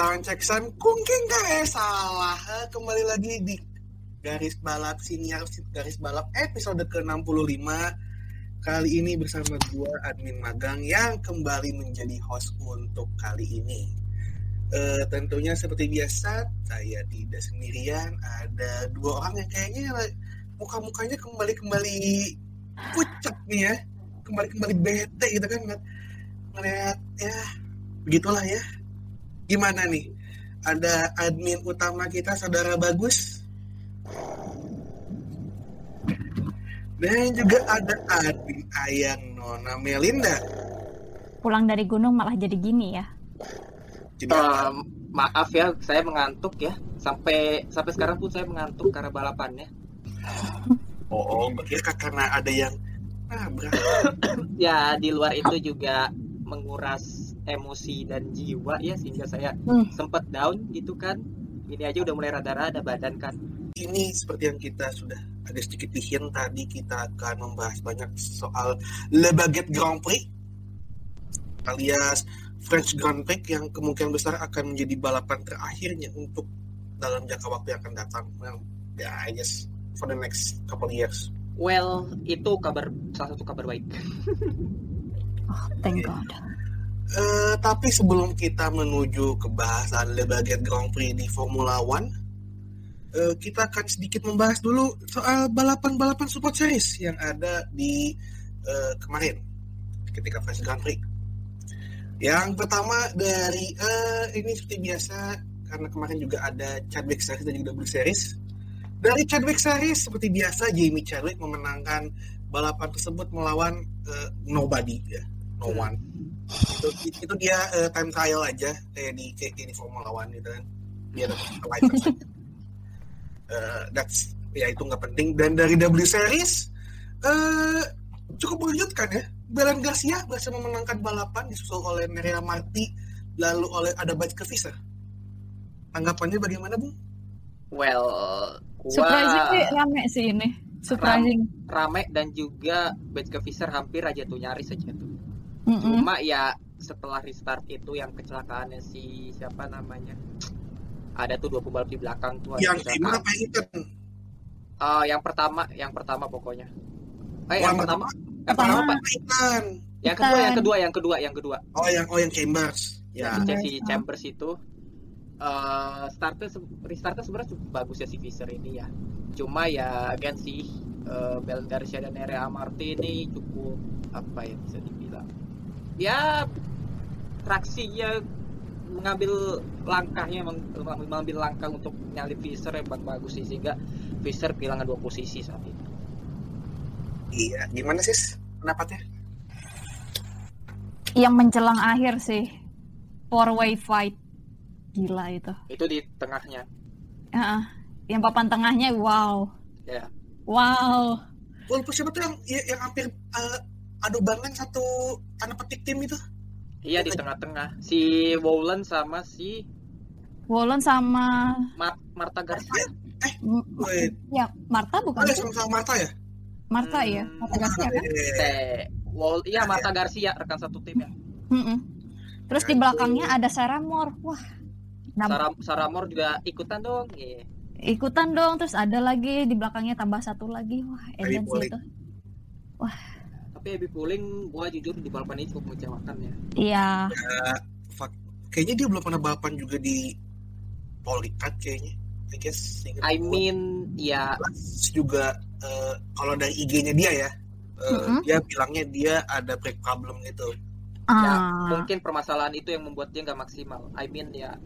Cek sound, cek sound, kungking gak salah. Eh, Kembali lagi di garis balap siniar garis balap episode ke-65. Kali ini bersama gua admin magang yang kembali menjadi host untuk kali ini. Eh, tentunya seperti biasa, saya tidak sendirian. Ada dua orang yang kayaknya muka-mukanya kembali-kembali pucat nih ya. Kembali-kembali bete gitu kan. Ngeliat ya, begitulah ya. Gimana nih? Ada admin utama kita, Saudara Bagus. Dan juga ada admin Ayang Nona Melinda. pulang dari gunung malah jadi gini ya. Jadi Eh, maaf ya, saya mengantuk ya. Sampai sampai sekarang pun saya mengantuk karena balapannya. oh, kira karena ada yang ah. Ya di luar itu juga menguras emosi dan jiwa ya sehingga saya Hmm. sempat down gitu kan. Ini aja udah mulai rada-rada badan kan. Ini seperti yang kita sudah ada sedikit dihin tadi kita akan membahas banyak soal Le Baguette Grand Prix alias French Grand Prix yang kemungkinan besar akan menjadi balapan terakhirnya untuk dalam jangka waktu yang akan datang. Well, ya, I guess for the next couple years. Well, itu kabar salah satu kabar baik. Oh, thank God. Eh, tapi sebelum kita menuju ke bahasan Le Baguette Grand Prix di Formula One, eh, kita akan sedikit membahas dulu soal balapan-balapan support series yang ada di eh, kemarin ketika French Grand Prix. Yang pertama dari eh, ini seperti biasa karena kemarin juga ada Chadwick Series dan juga Blue Series. Dari Chadwick Series seperti biasa Jamie Chadwick memenangkan balapan tersebut melawan eh, nobody ya, no one itu, itu dia eh, time trial aja kayak di kayak di Formula One gitu kan dia dapat license. Eh, that's ya itu nggak penting dan dari W Series eh cukup mengejutkan ya Belan Garcia berhasil memenangkan balapan disusul oleh Nerea Marti lalu oleh ada ke Fischer tanggapannya bagaimana bung? Well, gua Surprising sih rame sih ini. Surprising. rame dan juga Batke Fisher hampir aja tuh nyaris aja tuh. Mm-mm. Cuma ya setelah restart itu yang kecelakaannya si siapa namanya? Ada tuh dua pembalap di belakang tuh. ada yang apa Ethan? Eh, yang pertama, yang pertama pokoknya. Eh, Oh, yang yang pertama, pertama. yang pertama apa? Ethan Yang kedua, yang kedua, yang kedua, yang kedua. oh yang oh yang Chambers ya Si Chambers, si oh. Chambers itu eh startnya restartnya sebenarnya cukup bagus ya si Fisher ini ya. Cuma ya again sih eh Bel Garcia dan Area Marti ini cukup apa ya bisa dibilang. Ya traksinya mengambil langkahnya meng- mengambil langkah untuk nyalip Fisher yang bagus sih sehingga Fisher kehilangan dua posisi saat itu. iya gimana sih pendapatnya? Yang menjelang akhir sih. Four way fight. Gila itu. Itu di tengahnya. Heeh. Yang papan tengahnya wow. Ya. Wow. Walaupun siapa tuh yang ya- yang hampir eh, adu bangan satu tanda petik tim itu? Iya di tengah-tengah. Si Wowland sama si Wolon sama Mar- Marta Garcia. M- Wait, ya Marta oh bukan ya sih? sama-sama Marta ya? Marta ya. Hmm. Marta Garcia kan? Eh, Wall iya Marta Garcia rekan satu tim ya. Mm-mm. Terus di belakangnya ada Sarah Moore. Wah. Sarah Sarah Moore juga ikutan dong. Iya. ikutan dong terus ada lagi di belakangnya tambah satu lagi wah edan sih itu Tapi Abby Pulling gua jujur di balapan ini cukup mengecewakan ya. iya fuck. Kayaknya dia belum pernah balapan juga di Polikat kayaknya. I guess. I gua. mean ya Terus juga eh, kalau dari IG-nya dia ya, eh, Mm-mm. dia bilangnya dia ada break problem gitu. ya ah mungkin permasalahan itu yang membuat dia nggak maksimal. I mean ya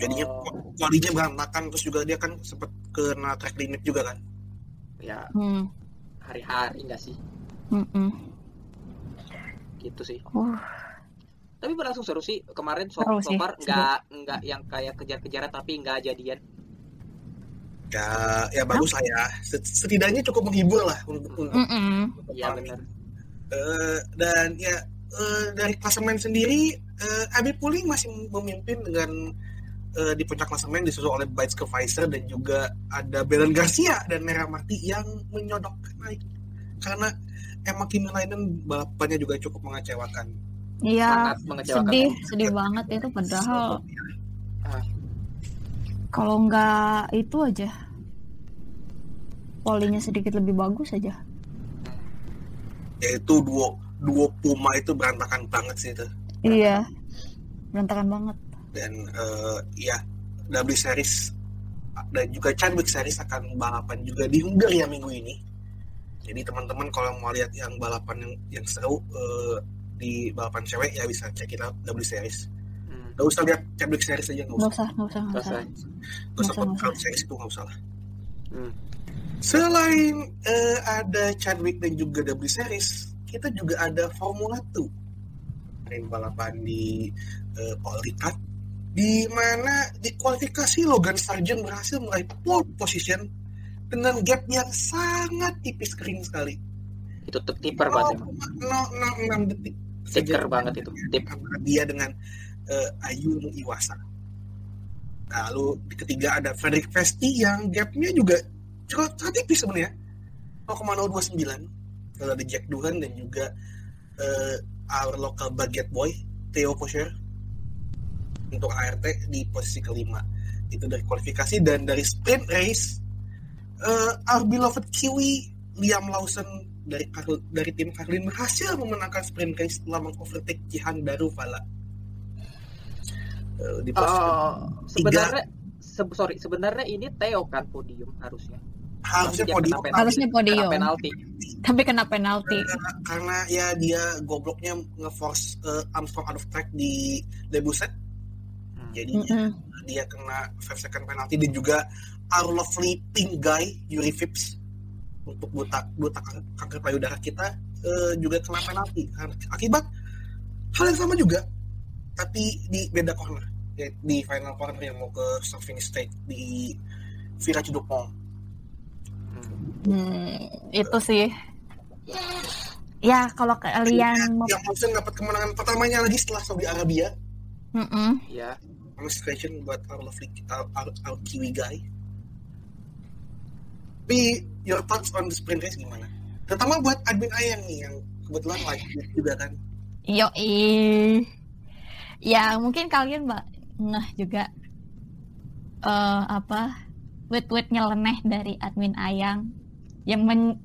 Jadinya Oh. bodinya berantakan terus juga dia kan sempat kena track limit juga kan. ya hmm. hari-hari enggak sih Mm-mm. gitu sih. Uh, Tapi berlangsung seru sih kemarin so, Seru so far nggak nggak yang kayak kejar-kejaran tapi nggak jadian. Ya, ya bagus lah ya. Set- Setidaknya cukup menghibur lah untuk, untuk. Iya Paling. benar. Eh, dan ya eh, dari klasemen sendiri eh, Abi Puling masih memimpin dengan eh, di puncak klasemen disusul oleh Baitske Pfizer dan juga ada Belen Garcia dan Nera Marti yang menyodok naik karena Emma Kimelainen balapannya juga cukup mengecewakan Iya, Sangat mengecewakan. sedih, sedih banget itu padahal Kalau nggak itu aja. Polinya sedikit lebih bagus aja. Yaitu duo duo Puma itu berantakan banget sih itu. Iya. Berantakan banget. Dan eh, ya W Series dan juga Chadwick Series akan balapan juga di Hungaria minggu ini. Jadi teman-teman kalau mau lihat yang balapan yang, yang seru eh, di balapan cewek ya bisa cek kita W Series. Hmm. Gak usah lihat Chadwick Series aja nggak usah. usah, nggak usah, nggak usah. Gak usah Nggak usah, Series itu nggak usah lah. Hmm. Selain eh, ada Chadwick dan juga W Series, kita juga ada Formula 2. Ada yang balapan di eh, Paul Ricard, di mana di kualifikasi Logan Sargent berhasil meraih pole position dengan gap yang sangat tipis kering sekali. Itu tipper banget emang. 0,06 detik. Ticker saja banget itu. Tip. Antara dia dengan eh, Ayumu Iwasa. Lalu di ketiga ada Frederick Vesti yang gapnya juga cukup sangat tipis sebenarnya 0,029 lalu ada Jack Duhan dan juga eh, our local baguette boy Theo Pocher untuk ART di posisi kelima itu dari kualifikasi dan dari sprint race eh, our beloved Kiwi Liam Lawson dari Karl- dari tim Karlin berhasil memenangkan sprint race setelah mengovertake Jihan Daruvala Eh, di posisi Oh, sebenarnya se- sorry sebenarnya ini Theo kan podium harusnya. harusnya dia podium kena penalti. Harusnya Kena podium. penalti. Tapi kena penalti. karena, karena ya dia gobloknya nge-force eh, Armstrong out of track di debut set Hmm. jadi Mm-mm. dia kena 5 second penalty dan juga our lovely pink guy Yuri Phipps untuk buta buta kanker, payudara kita eh, juga kena penalti akibat hal yang sama juga tapi di beda corner ya, di final corner yang mau ke start finish straight di Virage du Pont Hmm. Itu sih. Ya, kalau kalian mau yang dapat kemenangan pertamanya lagi setelah Saudi Arabia Mm-mm. Ya. Congratulations buat our lovely our, our, our Kiwi guy. Tapi your thoughts on the sprint race gimana? Terutama buat admin Ayang nih yang kebetulan live juga kan. Yo, ya mungkin kalian mbak nah juga eh apa tweet-tweet nyeleneh dari admin Ayang yang men-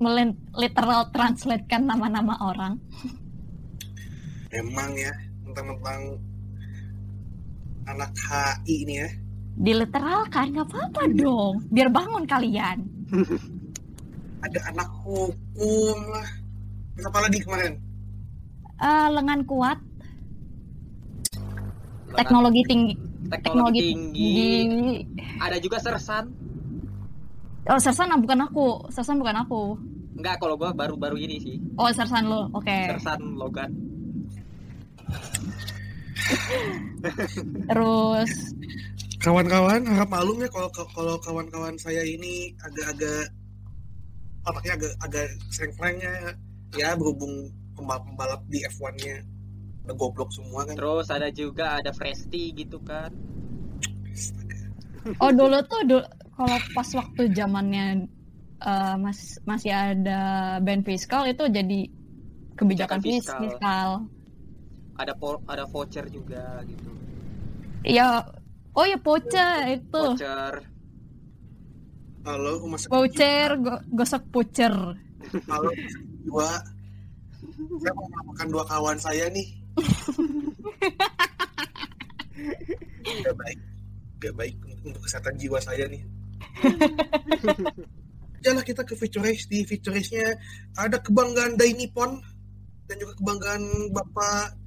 literal translatekan nama-nama orang. Emang ya tentang-tentang anak HI ini ya. Di literal kan nggak apa-apa dong, biar bangun kalian. Ada anak hukum lah. Terus apa lagi kemarin? Eh, lengan kuat, Lengan- teknologi tinggi, teknologi tinggi. tinggi. Ada juga sersan. Oh, Sersan ah, bukan aku, Sersan bukan aku. Enggak, kalau gua baru-baru ini sih. Oh, Sersan lo, oke. Sersan Logan. Terus Kawan-kawan harap maklum ya kalau kalau kawan-kawan saya ini agak-agak otaknya agak agak sengklengnya ya berhubung pembalap-pembalap di F1-nya udah goblok semua kan. Terus ada juga ada Fresti gitu kan. Oh dulu tuh dulu, kalau pas waktu zamannya eh, mas masih ada band fiskal itu jadi kebijakan Kebijakan fis- fiskal. fiskal. Ada po- ada voucher juga gitu. Ya, oh ya voucher itu Voucher. Halo, Mas voucher go- gosok voucher. Halo, dua. Saya mau melaporkan dua kawan saya nih. Gak baik, gak baik untuk kesehatan jiwa saya nih. Jalan kita ke feature race. Di feature race-nya ada kebanggaan Dai Nippon dan juga kebanggaan Bapak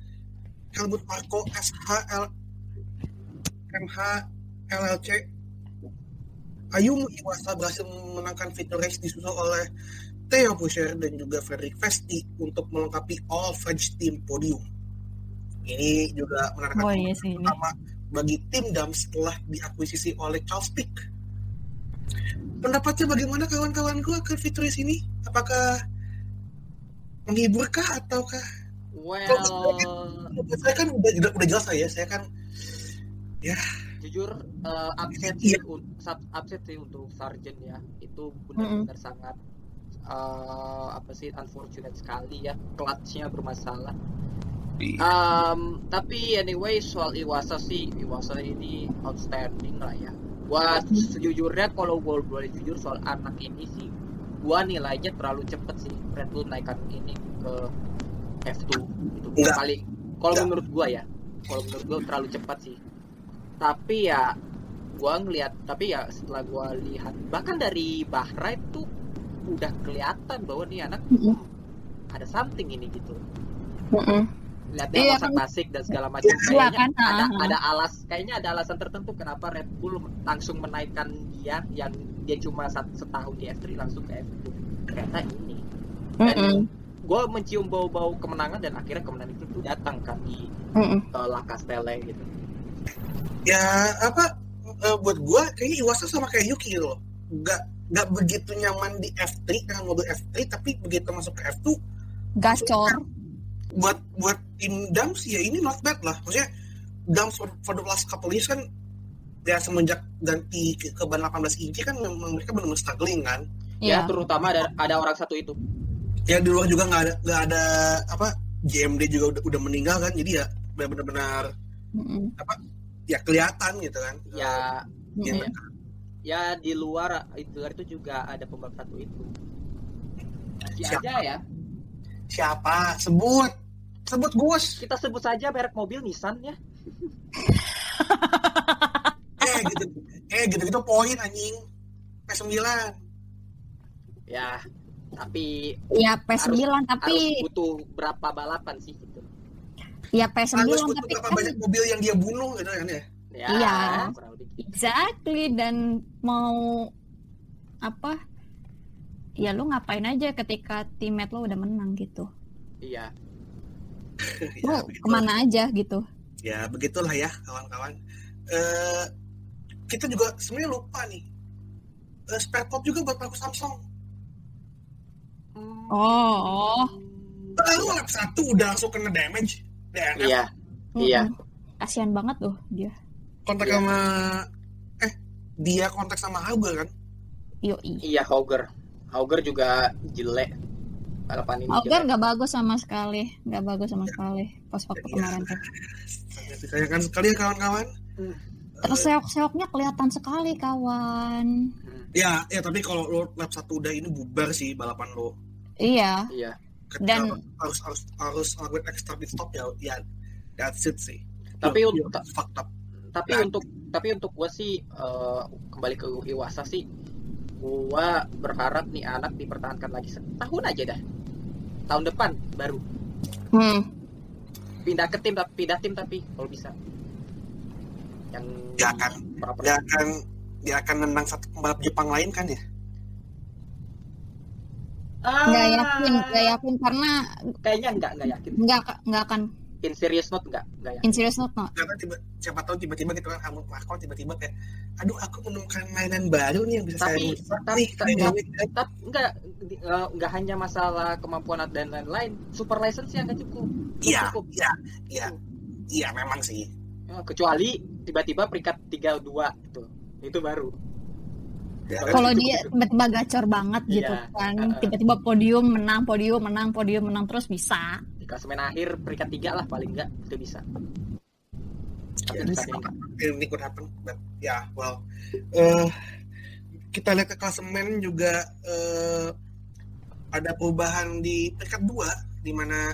Helmut Marko SHL MH LLC Ayumu Iwasa berhasil memenangkan feature race disusul oleh Theo Pusher dan juga Frederick Vesti untuk melengkapi all French team podium. Ini juga menandakan Oh iya sih ini. pertama bagi tim DAM setelah diakuisisi oleh Charles Pick. Pendapatnya bagaimana kawan-kawanku akan feature race ini? Apakah menghiburkah ataukah? Well, Saya kan udah, udah, udah jelas lah ya, saya kan jujur eh, upset Iya. sih upset sih untuk Sargent ya. Itu benar-benar sangat eh, apa sih unfortunate sekali ya. Clutch-nya bermasalah. Um, tapi anyway soal Iwasa sih Iwasa ini outstanding lah ya. Gua sejujurnya kalau gue boleh jujur soal anak ini sih, gua nilainya terlalu cepet sih Red Bull naikkan ini ke F2 itu paling. Kalau menurut gua ya, kalau menurut gua terlalu cepat sih. Tapi ya gua ngelihat, tapi ya setelah gua lihat bahkan dari Bahrain tuh udah kelihatan bahwa nih anak Mm-mm. ada something ini gitu. Mm-mm. lihat dia masak kan. basic dan segala macam Iya, kayaknya kan? ada Ha-ha. ada alas kayaknya ada alasan tertentu kenapa Red Bull langsung menaikkan dia yang dia cuma setahun di F3 langsung ke F2 ternyata ini Mm-mm. gue mencium bau-bau kemenangan dan akhirnya kemenangan itu datang kan di Mm-mm. uh, La Castelle gitu ya apa eh, buat gua kayaknya Iwasa sama kayak Yuki gitu loh. Nggak nggak begitu nyaman di F3 dengan mobil F3 tapi begitu masuk ke F2 Gacor. buat buat tim Dams ya ini not bad lah. Maksudnya Dams for, for the last couple years kan ya semenjak ganti ke, ke ban 18 inci kan memang mereka benar-benar struggling kan? Ya Iya. terutama ada ada orang satu itu. Ya di luar juga nggak ada nggak ada apa JMD juga udah, udah meninggal kan? Jadi ya benar-benar Mm-mm. ya kelihatan gitu kan. Ya Mm-mm. ya, ya di luar luar itu juga ada pembalap satu itu. Masih Siapa? aja ya. Siapa? Sebut. Sebut Gus kita sebut saja merek mobil Nissan ya. Eh gitu. Eh gitu gitu poin anjing. P9 ya tapi Ya P9 tapi harus butuh berapa balapan sih? gitu ya P9 harus butuh tapi berapa kan banyak mobil yang dia bunuh gitu kan ya? Ya Iya. gitu. exactly dan mau apa ya lu ngapain aja ketika teammate lo udah menang gitu. Iya. Lu ya, ke mana aja gitu. Ya begitulah ya kawan-kawan. Eh kita juga sebenarnya lupa nih. Eh, spare part juga buat paku Samsung. Oh, oh. baru lap satu udah langsung kena damage DNF iya Iya. Mm-mm. kasihan banget tuh dia. Kontak Iya. sama eh dia kontak sama Hauger kan? Yoi. Iya Hauger. Hauger juga jelek. Balapan ini Auger jelek. nggak bagus sama sekali. Nggak bagus sama sekali pas waktu Iya. kemarin tuh. Disayangkan sekali ya kawan-kawan. Terus seok-seoknya kelihatan sekali kawan. Hmm, ya ya tapi kalau lo lap satu udah ini bubar sih balapan lo. Iya. Iya Dan- harus harus harus lakuin extra pit stop ya ya that's it sih Tapi untuk- fucked up tapi Nah. untuk tapi untuk gua sih eh, kembali ke Iwasa sih gua berharap nih anak dipertahankan lagi setahun aja dah tahun depan baru hmm. pindah ke tim tapi pindah tim tapi kalau bisa yang Ya kan. proper. dia akan dia akan nendang satu pembalap Jepang lain kan ya Ah, nggak yakin nggak yakin karena kayaknya enggak enggak yakin. Nggak nggak akan. In serious note enggak enggak yakin. In serious note no. Karena tiba siapa tahu tiba-tiba gitu kan Helmut Marko tiba-tiba kayak aduh aku menemukan mainan baru nih yang bisa Tapi- saya tapi- kayak tapi- gini. tapi enggak di- eh, enggak hanya masalah kemampuan dan lain-lain super license yang enggak cukup Nggak iya cukup. iya iya. Iya memang sih. Ya, kecuali tiba-tiba peringkat 32 gitu. Itu baru. Ya, kalau itu- dia tiba-tiba gacor banget gitu Iya. kan Uh-uh. tiba-tiba podium menang podium menang podium menang terus bisa. Di klasemen akhir peringkat 3 lah paling enggak itu bisa. Ya, saat ini- ini could happen but ya well eh kita lihat ke klasemen juga eh ada perubahan di peringkat dua di mana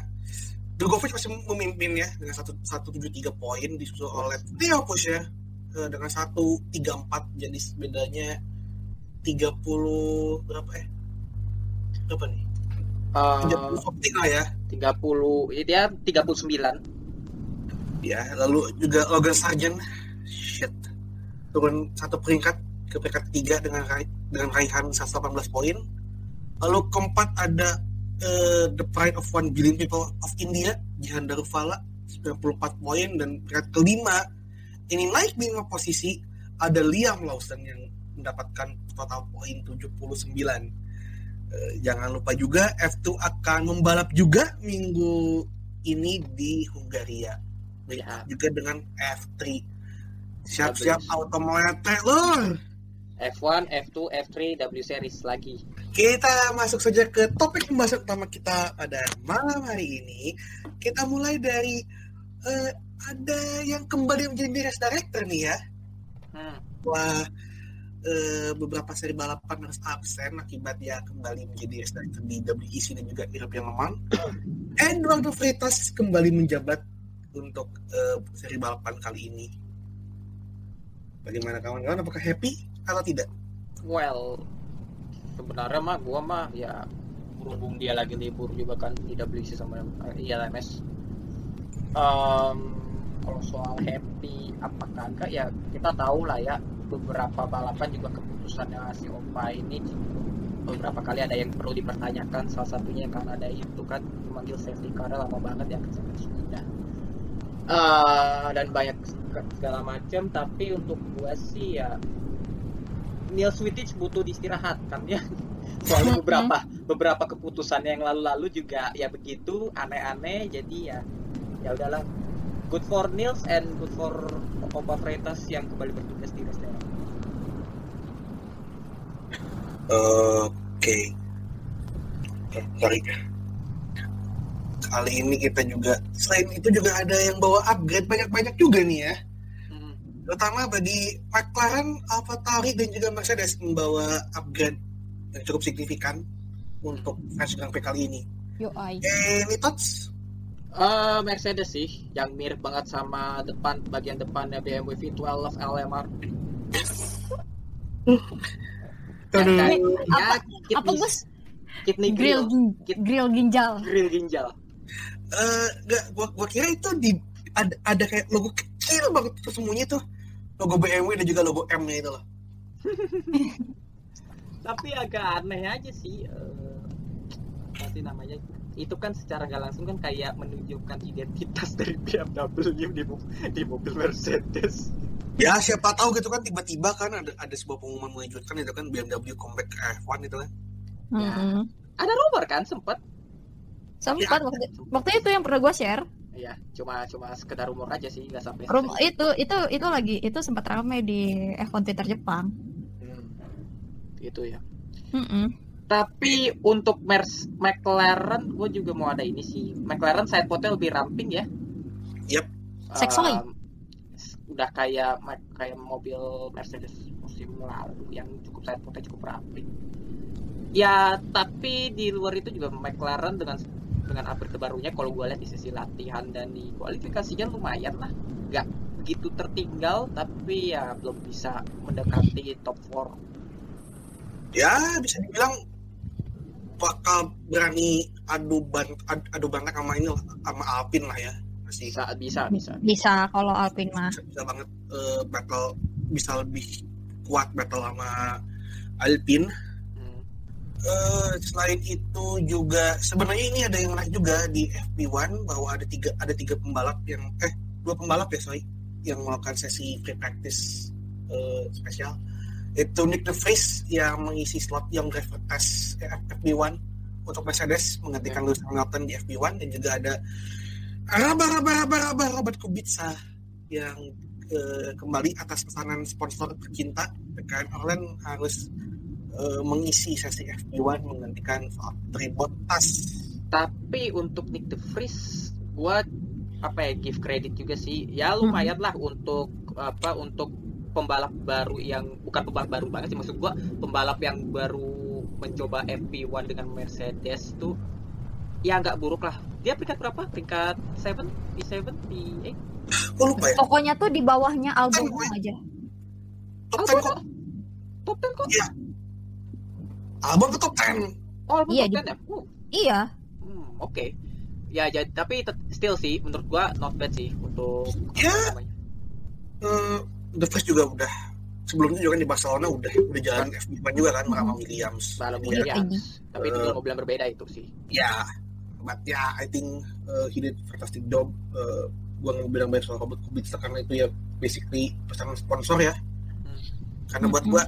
Drogovic masih memimpin ya dengan satu satu tujuh tiga poin disusul oleh Theo ya eh, dengan satu tiga empat jadi bedanya tiga puluh berapa eh berapa nih? Eh, tiga puluh something lah ya. 30 ya dia 39 ya lalu juga Logan Sargent. Shit. Turun satu peringkat ke peringkat tiga dengan rai- dengan raihan 118 poin. Lalu keempat ada eh, the pride of one billion people of India Jihan Darufala 94 poin. Dan peringkat kelima ini naik lima posisi ada Liam Lawson yang mendapatkan total poin 79 Eh, jangan lupa juga F2 akan membalap juga minggu ini di Hungaria Ya. juga dengan F3 siap-siap auto melete lor F1 F2 F3 W series lagi kita masuk saja ke topik pembahasan utama kita pada malam hari ini. Kita mulai dari eh, ada yang kembali menjadi race director nih ya. Hmm. Wah, eh, beberapa seri balapan harus absen akibat dia kembali menjadi director di WEC dan juga European Le Mans. Eduardo Freitas kembali menjabat untuk eh, seri balapan kali ini. Bagaimana kawan-kawan? Apakah happy atau tidak? Well, sebenarnya mah gua mah ya berhubung dia lagi libur juga kan di WC sama ILMS. Em, kalau soal happy apakah enggak ya kita tahu lah ya beberapa balapan juga keputusannya si Opa ini beberapa kali ada yang perlu dipertanyakan. Salah satunya karena ada itu kan memanggil safety car lama banget ya sudah Eh, dan banyak segala macam tapi untuk gua sih ya Neil Wittich butuh istirahat kan ya. Soalnya beberapa beberapa keputusan yang lalu-lalu juga ya begitu aneh-aneh jadi ya ya udahlah. Good for Nils and good for Opa Freitas yang kembali bertugas di restoran Oke. Eh, Sorry. Kali ini kita juga selain itu juga ada yang bawa upgrade banyak-banyak juga nih ya. Hmm. Terutama bagi McLaren, AlphaTauri dan juga Mercedes membawa upgrade yang cukup signifikan untuk French Grand Prix kali ini. UI. Any thoughts? Eh, Mercedes sih yang mirip banget sama depan bagian depannya BMW V12 LMR Aduh. ya, Apa- kidney, Apa Gus? kidney Grill, grill ginjal. grill ginjal Eh, nggak, gua, gua kira itu di ada, ada kayak logo kecil banget tersembunyi tuh logo BMW dan juga logo M-nya itu loh. tapi agak aneh aja sih eh, apa sih namanya itu kan secara nggak langsung kan kayak menunjukkan identitas dari BMW di, di mobil Mercedes Ya siapa tahu gitu kan tiba-tiba kan ada ada sebuah pengumuman mengejutkan itu kan BMW comeback ke F1 itu kan. Mm-mm. ada rumor kan sempet Sempat waktu, waktu itu yang pernah gue share. ya cuma cuma sekedar rumor aja sih nggak sampai Rum itu itu itu lagi itu sempat ramai di F1 Twitter Jepang. Hmm, itu ya Mm-mm. tapi untuk Mers McLaren gue juga mau ada ini sih McLaren side potnya lebih ramping ya Yep. Seksoi. Um, udah kayak kayak mobil Mercedes musim lalu yang cukup side potnya cukup ramping ya tapi di luar itu juga McLaren dengan dengan upgrade terbarunya kalau gue lihat di sisi latihan dan di kualifikasinya lumayan lah. Nggak begitu tertinggal tapi ya belum bisa mendekati top 4 Ya bisa dibilang bakal berani adu ban ad- adu banget sama ini sama Alpine lah ya masih bisa bisa bisa Bisa kalau Alpine mah. bisa, bisa banget eh, battle bisa lebih kuat battle sama Alpine. Hmm. Eh, selain itu juga sebenarnya ini ada yang menarik juga di FP1 bahwa ada tiga ada tiga pembalap yang eh dua pembalap ya sorry yang melakukan sesi free practice eh, spesial itu Nick De Vries yang mengisi slot yang driver test eh, FP1 untuk Mercedes menggantikan Lewis Hamilton di FP1 dan juga ada Raba Raba Raba Raba Robert Kubica yang eh, kembali atas pesanan sponsor tercinta rekan Orlen harus eh, mengisi sesi FP1 menggantikan Valtteri Bottas. tapi untuk Nick De Vries gua apa ya give credit juga sih ya lumayan lah untuk apa untuk pembalap baru yang bukan pembalap baru banget sih maksud gua pembalap yang baru mencoba FP1 dengan Mercedes tuh ya nggak buruk lah. Dia peringkat berapa? Peringkat 7 P7 P8 Gue lupa ya. Pokoknya tuh di bawahnya album aja. Top Oh, 10 kok. top 10 kok? Albon ke top 10. oh album Iya, top di- 10 ya? Uh, Iya. hmm, oke. Ya jadi tapi still sih menurut gua not bad sih untuk Ya. Eh, The Vries juga udah. Sebelumnya juga kan di Barcelona udah udah jalan FP1 juga kan sama Williams. balap Jadi, Williams. Tapi itu dua mobil yang berbeda itu sih. Ya, but ya I think uh, he did fantastic job. Uh, gua nggak bilang banyak soal Robert Kubica karena itu ya basically pesanan sponsor ya. Hmm. Karena buat gua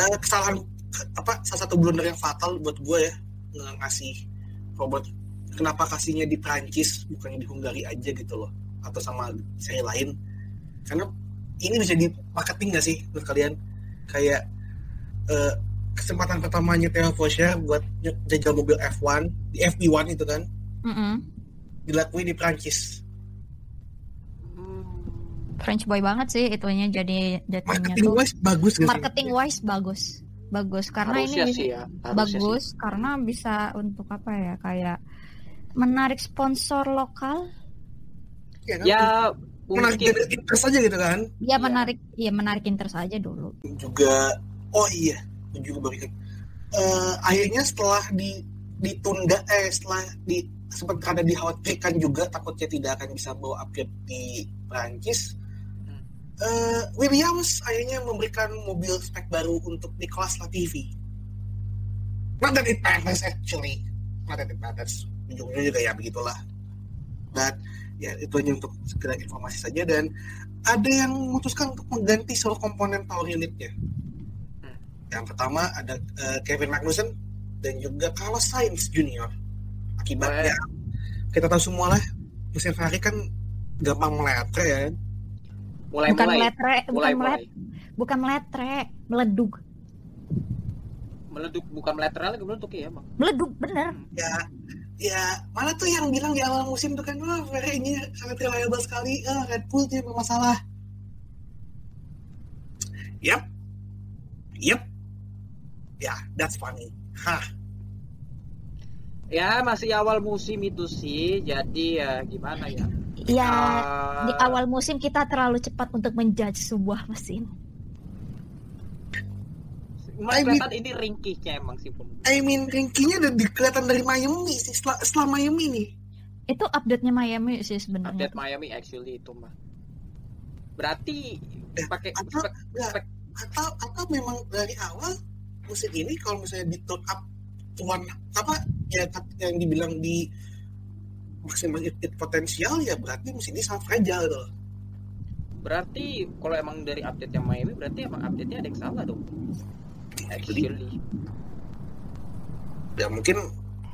eh, kesalahan apa salah satu blunder yang fatal buat gua ya ngasih Robert kenapa kasihnya di Prancis bukan di Hungari aja gitu loh atau sama seri lain karena ini bisa di marketing nggak sih menurut kalian kayak eh, kesempatan pertamanya Theo Fosher buat jajal mobil F1 di FP1 itu kan Mm-mm. dilakuin di Prancis. Hmm, French boy banget sih itunya jadi jadinya Marketing tuh. wise bagus gak sih? Marketing wise bagus. Bagus karena harusnya ini sih ya. harusnya bagus karena bisa untuk apa ya kayak menarik sponsor lokal. Ya, kan? sih. Ya menarik mungkin interest aja gitu kan. Ya Iya. menarik ya menarik interest aja dulu. Juga oh iya, juga ingat. Eh, akhirnya setelah di ditunda eh setelah di sempat ada dikhawatirkan juga takutnya tidak akan bisa bawa upgrade di Prancis. Hmm. Eh, Williams akhirnya memberikan mobil spek baru untuk Nicolas Latifi. Not that it matters actually. Not that it matters. Ujung-ujungnya juga ya begitulah. Dan ya itu hanya untuk sekedar informasi saja dan ada yang memutuskan untuk mengganti seluruh komponen power unitnya. Hmm. Yang pertama ada eh, Kevin Magnussen dan juga Carlos Sainz Junior. Akibatnya kita tahu semua lah mesin Ferrari kan gampang meletre ya. mulai bukan mulai meletre, mulai bukan mulai melet, bukan meletre, meleduk. meleduk bukan meletre lagi meleduk ya bang. Meleduk bener. Ya ya mana tuh yang bilang di awal musim tuh kan wah Ferrari ini sangat reliable sekali ah, Red Bull dia bermasalah. Yap. Yap. Ya, that's funny. Hah. Ya masih awal musim itu sih, jadi ya gimana ya? Ya Ah, di awal musim kita terlalu cepat untuk menjudge sebuah mesin. emang kelihatan ini ringkihnya emang sih. I mean, rankingnya udah kelihatan dari Miami sih setelah, setelah Miami nih. Itu update-nya Miami sih sebenarnya. Update Miami actually itu mah. Berarti Eh, pakai atau- spek- spek- atau atau memang dari awal musim ini kalau misalnya di turn up tuan apa ya yang dibilang di maksimal it, it potensial ya berarti musim ini sangat fragile gitu loh. berarti kalau emang dari update yang Miami berarti emang update-nya ada yang salah dong. Actually, Actually. ya mungkin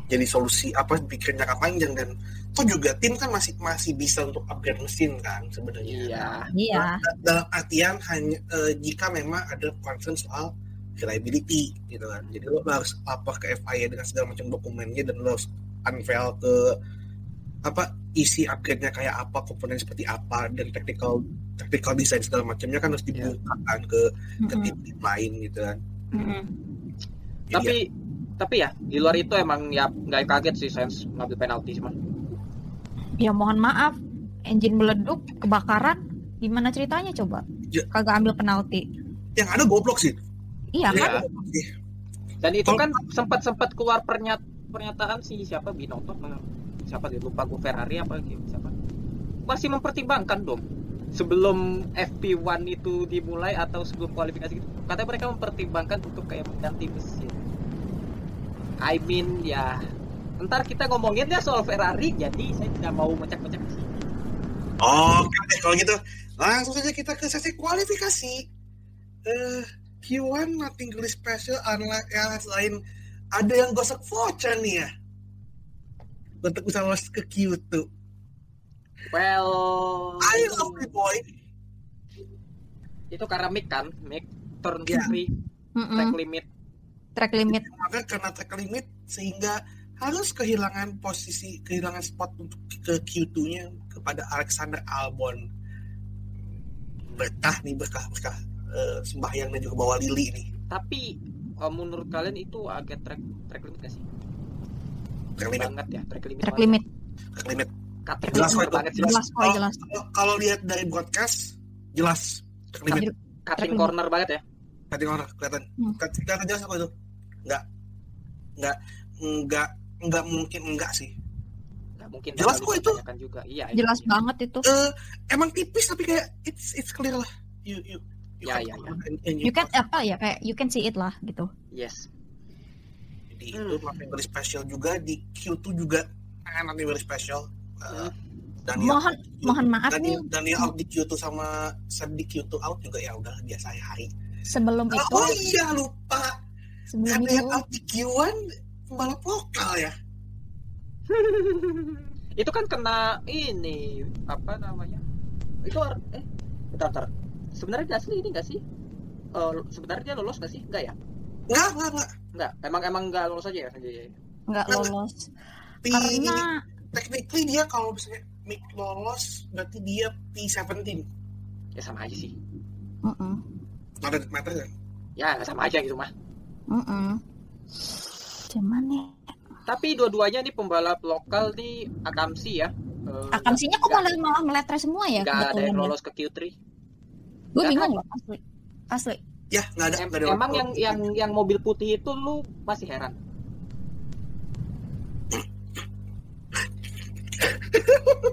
jadi solusi apa bikin jangka panjang dan toh juga tim kan masih masih bisa untuk upgrade mesin kan sebenarnya. Iya. Iya. Da- dalam artian hanya eh, jika memang ada concern soal reliability gitu kan jadi lo harus lapor ke FIA dengan segala macam dokumennya dan lo harus unveil ke apa isi upgrade-nya kayak apa komponen seperti apa dan technical technical design segala macamnya kan harus Iya. dibukakan ke ke Mm-mm. tim-tim lain gitu kan Mm-mm. Jadi Tapi ya, tapi ya di luar itu emang ya nggak kaget sih Sainz ngambil penalti sih mah. Ya mohon maaf, engine meleduk, kebakaran, gimana ceritanya coba? Ya. Kagak ambil penalti. yang ada goblok sih Iya Iya. kan? Sih. Dan itu kan sempat sempat keluar pernyat pernyataan si siapa Binotto apa siapa dia lupa gue Ferrari apa gitu siapa masih mempertimbangkan dong sebelum FP1 itu dimulai atau sebelum kualifikasi gitu katanya mereka mempertimbangkan untuk kayak mengganti mesin I mean ya ntar kita ngomongin ya soal Ferrari jadi saya tidak mau mecak-mecak di sini. Oke deh kalau gitu langsung saja kita ke sesi kualifikasi. Eh Q1 nothing really special unlike yang lain ada yang gosok voucher nih ya. Untuk bisa lolos ke Q2. well I love you boy. itu karena mic kan mic turn Iya. free Mm-mm. track limit Track limit. Maka karena track limit sehingga harus kehilangan posisi kehilangan spot untuk ke Q2-nya kepada Alexander Albon. Berkah nih berkah berkah eh, sembahyang dan juga bawa lili nih. tapi uh, menurut kalian itu agak track track limit gak sih Track limit, banget ya track limit Track banget. limit. track limit. Cutting Jelas kok itu. banget sih Jelas kok, Kalau- jelas. Kalau, kalau lihat dari broadcast jelas track limit. Track cutting limit. corner banget ya Cutting corner kelihatan. Hmm. Kelihatan kelihatan jelas apa itu? Enggak. Enggak enggak enggak mungkin enggak sih. nggak mungkin Jelas kok itu. juga iya Jelas iya. banget itu. Eh emang tipis tapi kayak it's it's clear lah. You you you Ya, can- ya, ya. and- and You can apa ya kayak you can see it lah gitu. yes Jadi Hmm. itu nothing very special juga di Q2 juga eh, nothing very special. Uh, Daniel Mohon mohon maaf nih Daniel, Daniel out di Q2 sama Seb di Q2 out juga ya udah biasa ya hari. sebelum Oh, itu oh iya lupa. sebelum Ada itu yang out di Q1 pembalap lokal ya. itu kan kena ini apa namanya itu eh bentar, bentar. Sebenarnya Gasly ini nggak sih Eh, sebenarnya dia lolos nggak sih nggak ya Enggak, enggak, enggak. Enggak, emang emang nggak lolos aja ya Sanjay. nggak Nggak, lolos P, karena technically dia kalau misalnya Mick lolos berarti dia P17. Ya sama aja sih. Mm-mm. Matter, matter kan? Ya sama aja gitu mah. Mm-mm. cuman ya Tapi dua-duanya nih pembalap lokal nih Akamsi ya. Eh, akamsinya kok malah malah meletre semua ya nggak ada yang ya? lolos ke Q3. Gue Ya bingung loh asli asli Ya, nggak ada. Em- ada emang yang yang yang mobil putih itu lu masih heran.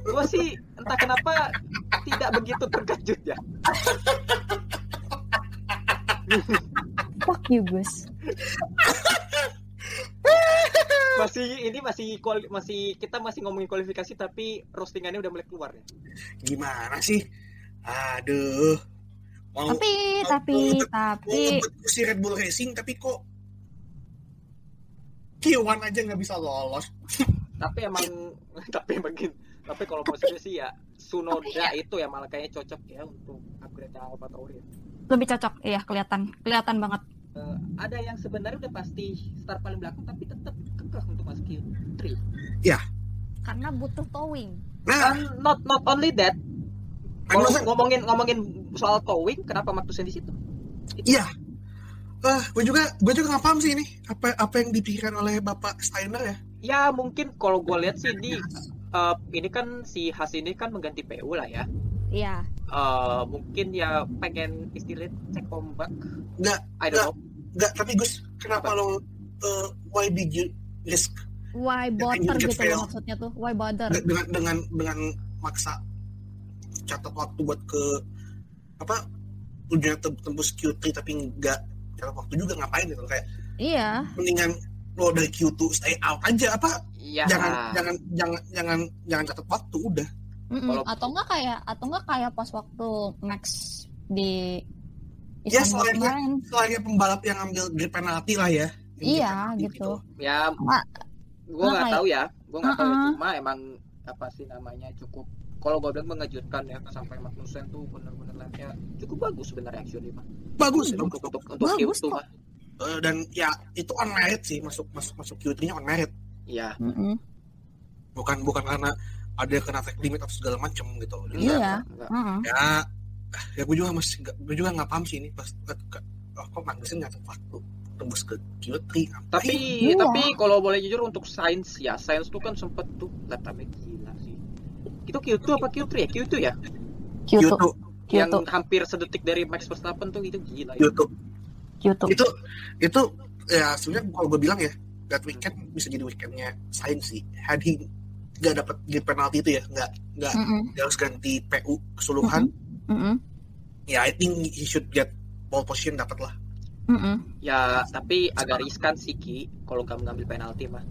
Gua sih entah kenapa tidak begitu terkejut ya. fuck you Gus Masih ini masih kuali- masih kita masih ngomongin kualifikasi tapi roastingannya udah mulai keluar ya. Gimana sih? Aduh. Mau, tapi tapi mau tapi ngebut si Red Bull Racing tapi kok Q1 aja nggak bisa lolos. Tapi emang tapi emang. Tapi kalau mau serius sih ya Sunoda itu ya malah kayaknya cocok ya untuk upgrade Alfa Tauri. ya. lebih cocok iya kelihatan kelihatan banget Eh, ada yang sebenarnya udah pasti start paling belakang tapi tetap kekeh untuk masuk Q3. karena butuh towing Nah, And not not only that, kalau ngomongin ngomongin soal towing, kenapa Magnussen di situ? iya. Ah, gue juga gue juga nggak paham sih ini apa apa yang dipikirkan oleh Bapak Steiner ya. Ya mungkin kalau gue lihat sih di eh, ini kan si Has ini kan mengganti PU lah ya. iya Eh, mungkin ya pengen istilahnya cek ombak. Nggak, I don't know. nggak. Tapi Gus, kenapa lo uh, why did you risk why bother gitu fail. maksudnya tuh why bother de- dengan dengan dengan maksa catat waktu buat ke apa tujuannya tem- tembus Q3 tapi nggak catat waktu juga ngapain gitu kayak iya mendingan lo dari Q2 stay out aja apa Iya. jangan jangan jangan jangan jangan catat waktu udah Mm-mm. Kalau- atau enggak kayak atau enggak kayak pas waktu Max di Ya, Istanbul selain- kemarin selain pembalap yang ambil grid penalti lah ya Iya, penalti gitu. Ya, gue nggak makanya- tahu ya. Gue nggak tahu. ya. Uh-uh. Cuma emang apa sih namanya cukup. Kalau gue bilang mengejutkan ya sampai Magnussen tuh benar-benar lempnya cukup bagus sebenarnya actually mah. bagus Hmm, Untuk untuk untuk Bagus Q2 kok. mah. Eh, dan ya itu on merit sih masuk masuk masuk Q3 nya on merit Iya. Mm-mm. bukan bukan karena ada kena track limit atau segala macam gitu Iya. Ya ya gue juga masih nggak gue juga nggak paham sih ini pas ke, ke, oh, kok Magnussen nggak waktu tembus ke Q3 ngapain? Tapi Iya. tapi kalau boleh jujur untuk Sainz ya Sainz tuh kan sempet tuh lap. Itu Q2 apa Q3 ya? Q2 ya? Kyoto Q2 Yang Kyoto hampir sedetik dari Max Verstappen tuh itu gila ya. Q2 Kyoto itu itu ya sebenarnya kalau gue bilang ya that weekend bisa jadi weekendnya Sainz sih had he nggak dapat grid penalti itu ya nggak nggak Mm-mm. dia harus ganti PU keseluruhan Mm-mm. ya I think he should get pole position dapat lah Mm-mm. Ya tapi agak riskan sih Ki kalau nggak mengambil penalti mah.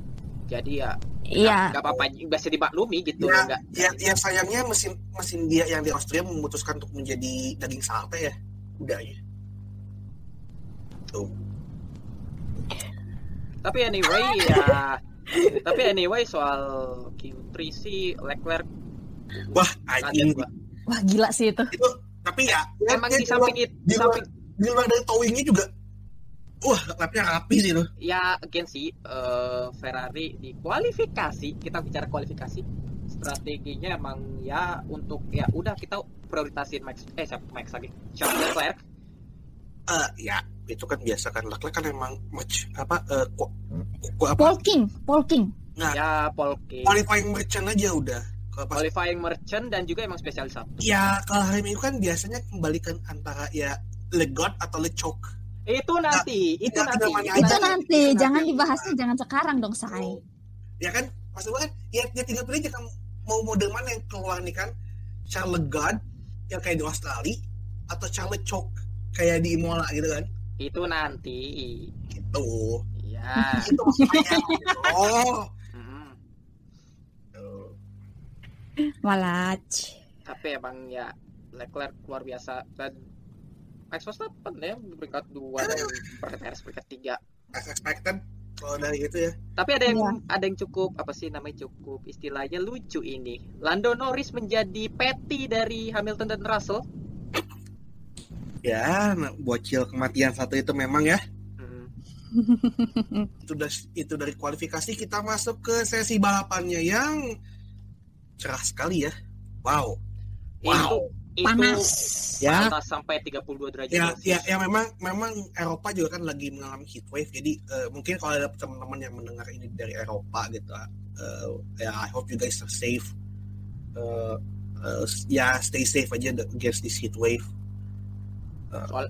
Jadi ya iya. nggak apa-apa bisa dimaklumi gitu Ya, enggak. ya, ya sayangnya mesin mesin dia yang di Austria memutuskan untuk menjadi daging sate ya udah ya. Tuh. Tapi anyway ya tapi anyway soal Q3 sih Leclerc. Wah anjing wah gila sih itu. Itu tapi ya dia- Emang dia di samping itu di di luar- samping di luar dari towingnya juga wah lapnya rapi sih tuh. Ya again sih eh, Ferrari di kualifikasi kita bicara kualifikasi strateginya emang ya untuk ya udah kita prioritasin Max eh siapa Max lagi? Charles Leclerc. Eh, ya itu kan biasa kan Leclerc kan emang match apa eh, ku, ku- apa? Polking Polking ya Polke qualifying merchant aja udah. Kalau pas qualifying merchant dan juga emang spesialis satu. Ya kalau hari minggu kan biasanya kembalikan antara ya legot atau lecok itu nanti itu Nggak, nanti. nggak mana itu nanti Nanti. jangan dibahasnya jangan sekarang dong say ya kan maksud gua kan ya, ya tinggal pilih aja kan mau model mana yang keluar nih kan. Charles God yang kayak di Australia atau Charles Chok kayak di Imola gitu kan. Itu nanti. Gitu. Ya itu maksudnya gitu. oh Mm. Tuh. Walaj tapi emang ya. Leclerc luar biasa. Dan Max Verstappen ya peringkat dua dan Perez peringkat tiga as expected kalau dari itu ya Tapi ada yang Iya. ada yang cukup apa sih namanya cukup istilahnya lucu ini. Lando Norris menjadi petty dari Hamilton dan Russell. ya bocil kematian satu itu memang ya Hmm. itu dari itu dari kualifikasi kita masuk ke sesi balapannya yang cerah sekali ya. Wow. Wow. Itu, Panas. Ya. panas sampai 32 derajat Ya, Celcius. ya, ya memang memang Eropa juga kan lagi mengalami heat wave. Jadi eh, mungkin kalau ada teman-teman yang mendengar ini dari Eropa gitu, eh, ya I hope you guys are safe. Eh, eh, ya stay safe aja against this heat wave. Soal,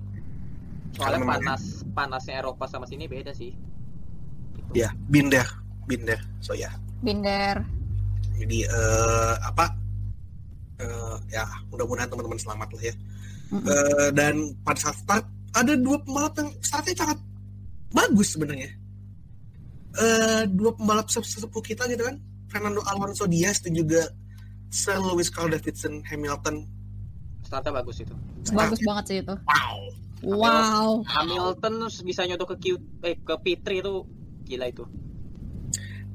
soalnya memang- panas panasnya Eropa sama sini beda sih. Gitu. Ya, binder, binder. So ya. Binder. Jadi eh, apa? Eh, ya mudah-mudahan teman-teman selamat lah ya. Mm-mm. Eh, dan pada saat start ada dua pembalap yang startnya sangat bagus sebenarnya. Eh, dua pembalap se- sesepuh kita gitu kan, Fernando Alonso Diaz dan juga Sir Lewis Carl Davidson Hamilton. Startnya bagus itu. Bagus banget sih itu. Wow. Wow. Hamilton bisa nyodok ke Q, eh, ke P3 itu gila itu.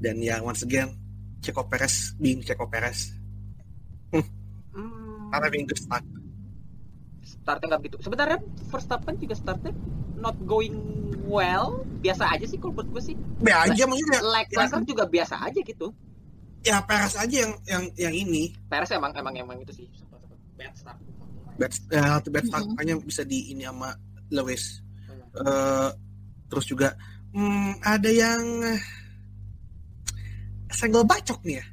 Dan ya once again Checo Perez being Checo Perez. Hmm, Karena good start. startnya nggak begitu. Sebenarnya Verstappen juga startnya not going well, biasa aja sih kalau buat gue sih. Be aja maksudnya Leclerc juga biasa aja gitu. ya Perez aja yang yang yang ini Perez emang emang emang itu sih. Bad start. bad, ya, bad start Mhm. makanya bisa di ini sama Lewis. Hmm. Eh, terus juga hmm, ada yang eh, senggol bacok nih ya.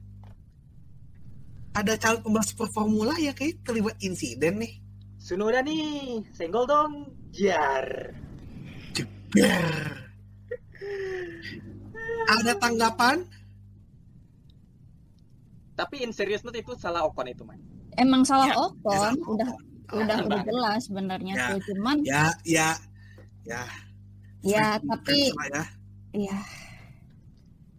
Ada calon pembalap super formula ya kayak terlibat insiden nih. Sunoda nih, senggol dong. Jar. Jeber. Ada tanggapan? Tapi in serious note itu salah Ocon itu, man. Emang salah Ya, Ocon, Ya, udah udah udah banget. jelas sebenarnya Ya. tuh. Cuman Ya, ya, ya. ya tapi ya. ya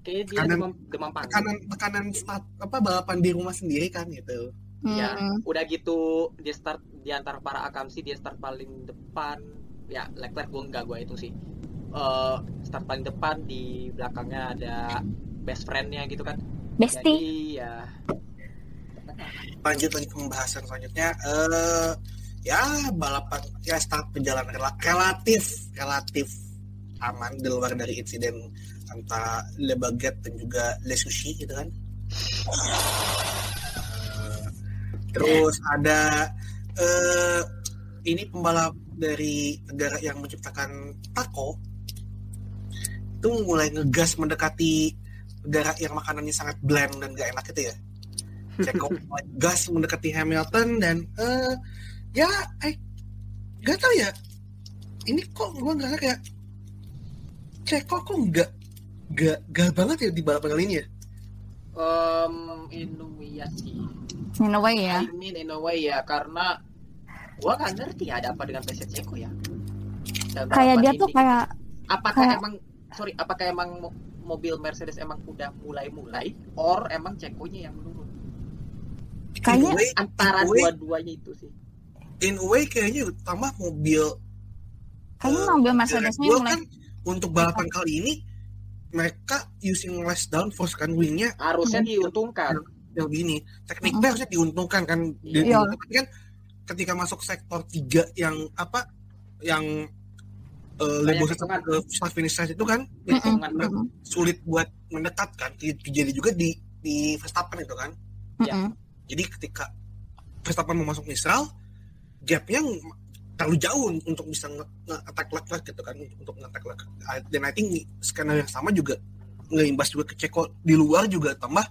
Kayaknya dia Tekanan- demam, demam panggung. Tekanan tekanan start apa balapan di rumah sendiri kan gitu. Ya, hmm, udah gitu dia start di antara para akamsi dia start paling depan. Ya, Leclerc gue enggak gue itu sih. Eh, start paling depan di belakangnya ada best friend-nya gitu kan. bestie. Jadi ya lanjut lagi pembahasan selanjutnya eh ya balapan ya start perjalanan rela- relatif relatif aman di luar dari insiden antara Le Baguette dan juga Le Sushi gitu kan. Eh, terus ada eh ini pembalap dari negara yang menciptakan taco. Itu mulai ngegas mendekati negara yang makanannya sangat bland dan gak enak itu ya. Ceko gas mendekati Hamilton dan eh ya eh gak tau ya. Ini kok gue ngerasa kayak Ceko kok nggak gak gal banget ya di balapan kali ini ya um, in a way ya sih. In a way ya. I mean in a way ya karena gua nggak ngerti ada apa dengan PC Ceko ya. Dan Kayak dia tuh ini. kayak apakah kayak- emang sorry apakah emang mo- mobil Mercedes emang udah mulai-mulai or emang Cekonya yang menurun Kayaknya- way, antara dua-duanya itu sih in a way kayaknya tambah mobil kayaknya eh, mobil Mercedesnya mulai kan untuk balapan kali ini mereka using less downforce kan wingnya harusnya Hmm. diuntungkan yang begini tekniknya harusnya diuntungkan kan Di- Iya. tapi kan ketika masuk sektor tiga yang apa yang uh, label tikungan. ke start finish straight itu kan Mm-mm, Hitungan. mm-mm, sulit buat mendekat kan jadi juga di di Verstappen itu kan Ya. mm-mm. jadi ketika Verstappen mau masuk Mistral gapnya terlalu jauh untuk bisa nge- nge-attack Leclerc gitu kan untuk nge-attack Leclerc I- dan I think skenario yang sama juga ngeimbas juga ke Ceko. Di luar juga tambah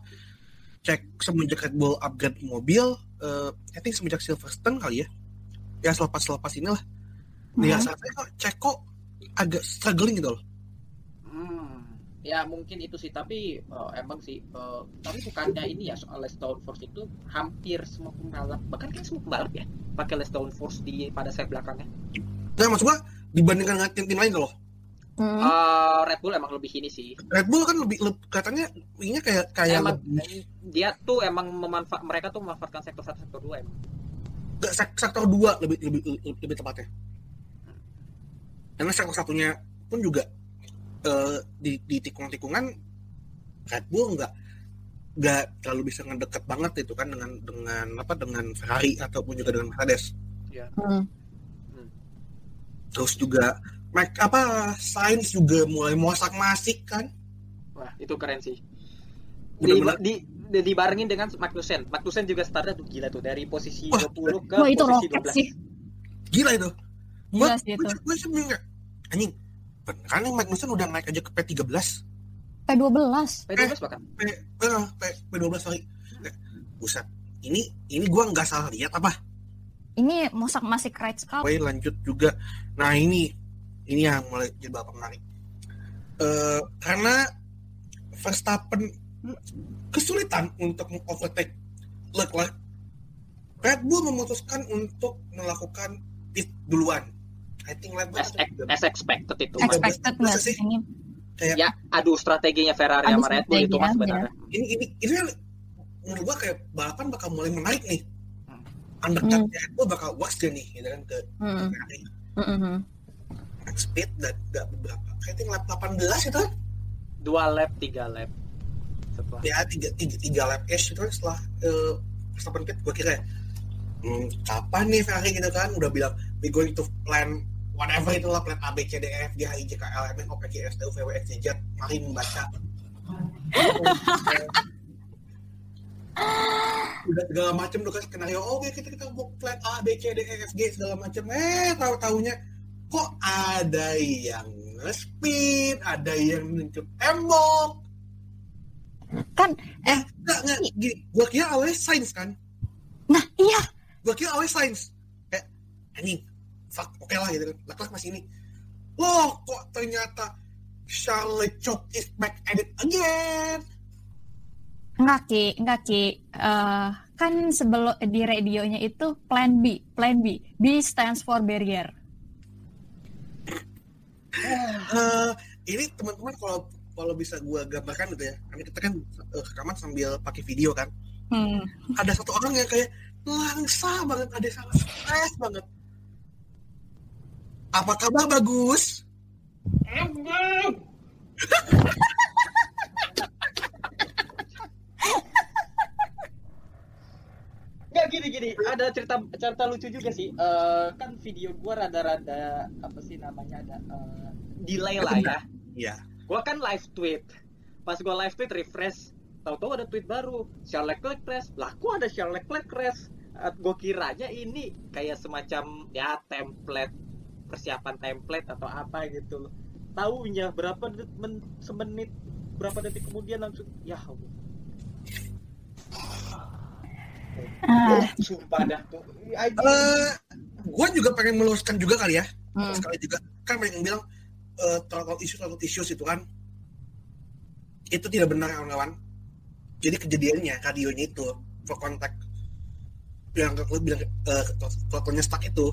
cek semenjak Red Bull upgrade mobil eh I think semenjak Silverstone kali ya. Ya selepas selepas inilah. Dia Mhm. saya kok Ceko agak struggling gitu loh. Hmm, ya mungkin itu sih. Tapi eh, emang sih eh, tapi bukannya ini ya soal less downforce itu hampir semua pembalap bahkan kan semua pembalap ya pakai less downforce di pada sayap belakangnya. Nah maksud gua dibandingkan dengan tim-tim lain loh. Mm. Eh, Red Bull emang lebih ini sih. Red Bull kan lebih, lebih katanya wingnya kayak kayak emang lebih dia tuh emang memanfaat mereka tuh memanfaatkan sektor satu sektor dua emang. Nggak, sek- sektor dua lebih lebih lebih, lebih tepatnya. Karena sektor satunya pun juga eh, di di tikungan-tikungan Red Bull nggak nggak terlalu bisa ngedeket banget itu kan dengan dengan apa dengan Ferrari ataupun juga dengan Mercedes ya Mm. terus juga Mac apa Sainz juga mulai mosak masik kan Wah, itu keren sih. Di, Bener-bener. di, di, dibarengin dengan Magnussen. Magnussen juga startnya tuh gila tuh dari posisi Wah, 20 ke Wah itu posisi roket 12. sih. gila itu Gila sih itu. gue kayak, anjing beneran nih Magnussen udah naik aja ke P13 P12. P12 bahkan. P, eh, P, P12 sorry. Kayak, buset. Ini ini gua nggak salah lihat apa? Ini mosak masih right sekali. Pokoknya lanjut juga. Nah ini ini yang mulai jadi balapan menarik. Eh, karena Verstappen kesulitan untuk mengovertake Leclerc Red Bull memutuskan untuk melakukan pit duluan Red Bull As, as expected itu. Ex- Mas. Expected Masa nggak sih? ini? kayak Ya, adu strateginya Ferrari sama Red Bull itu mas sebenarnya. ini ini ini kan menurut gua kayak balapan bakal mulai menarik nih Hmm. undercutnya Red Bull bakal was deh nih gitu kan ke Hmm. Ferrari Mm-mm. max speed dan nggak beberapa think lap 18 itu kan Dua lap, tiga lap. Setelah. ya tiga tiga tiga lap ish itu kan setelah uh, Verstappen pit gue kira hmm, kapan nih Ferrari gitu kan udah bilang we going to plan whatever itulah plan A B C D E F G H I J K L M N O P Q R S T U V W X Y Z. Mari membaca udah segala macam tuh kan skenario. Oke kita kita mau plan A B C D E F G segala macam eh tahu taunya kok ada yang nge-spin ada yang nunjuk tembok? Kan, eh enggak enggak. Gini gua kira awalnya sains kan? Nah iya. gua kira awalnya sains. Kayak anjing fuck oke lah gitu kan Leclerc masih ini loh kok ternyata Charles Leclerc is back at it again Enggak Ki, enggak Ki. Eh, kan sebelum di radionya itu plan B, plan B. B stands for barrier. Eh, ini teman-teman kalau kalau bisa gua gambarkan gitu ya karena kita kan eh, rekaman sambil pakai video kan Hmm. ada satu orang yang kayak langsa banget ada yang sangat stres banget apa kabar bagus Nggak gini gini, ada cerita cerita lucu juga sih. Eh, kan video gua rada-rada apa sih namanya ada eh, delay lah ya. Iya. Gua kan live tweet. Pas gua live tweet refresh, tahu-tahu ada tweet baru. Charles Leclerc crash. Lah kok ada Charles Leclerc crash? Eh, Gua kiranya ini kayak semacam ya template persiapan template atau apa gitu. Taunya berapa detik men- semenit berapa detik kemudian langsung ya Allah. Ah, Sumpah dah tuh. Anjing. Eh, gue juga pengen meluruskan juga kali ya hmm. sekali juga kan banyak yang bilang eh throttle issues throttle issues itu kan itu tidak benar kawan-kawan jadi kejadiannya radionya itu for contact yang aku bilang throttle-nya stuck itu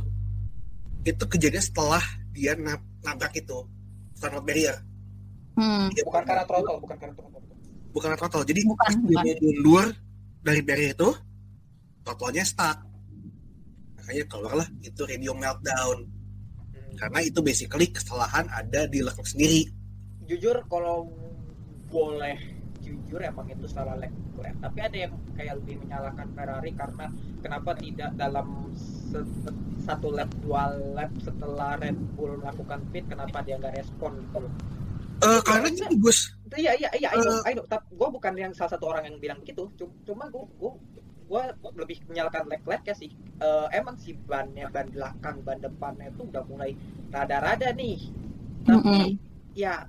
itu kejadian setelah dia nab- nabrak itu throttle barrier Hmm. Dia bukan karena throttle, bukan karena throttle. bukan karena throttle jadi Bukan, pas dia bukan. mundur dari barrier itu throttle-nya stuck makanya keluarlah itu radio meltdown Hmm. karena itu basically kesalahan ada di Leclerc sendiri jujur kalau boleh jujur emang itu salah Leclerc tapi ada yang kayak lebih menyalahkan Ferrari karena kenapa tidak dalam satu lap dua lap setelah Red Bull melakukan pit kenapa dia nggak respon gitu loh? Eh, karena gini Gus iya iya iya Eh. I know. tapi gue bukan yang salah satu orang yang bilang begitu. Cum- cuma gue gue gue lebih menyalahkan Leclerc ya sih. Eh, emang sih bannya ban belakang ban depannya itu udah mulai rada-rada nih. Tapi ya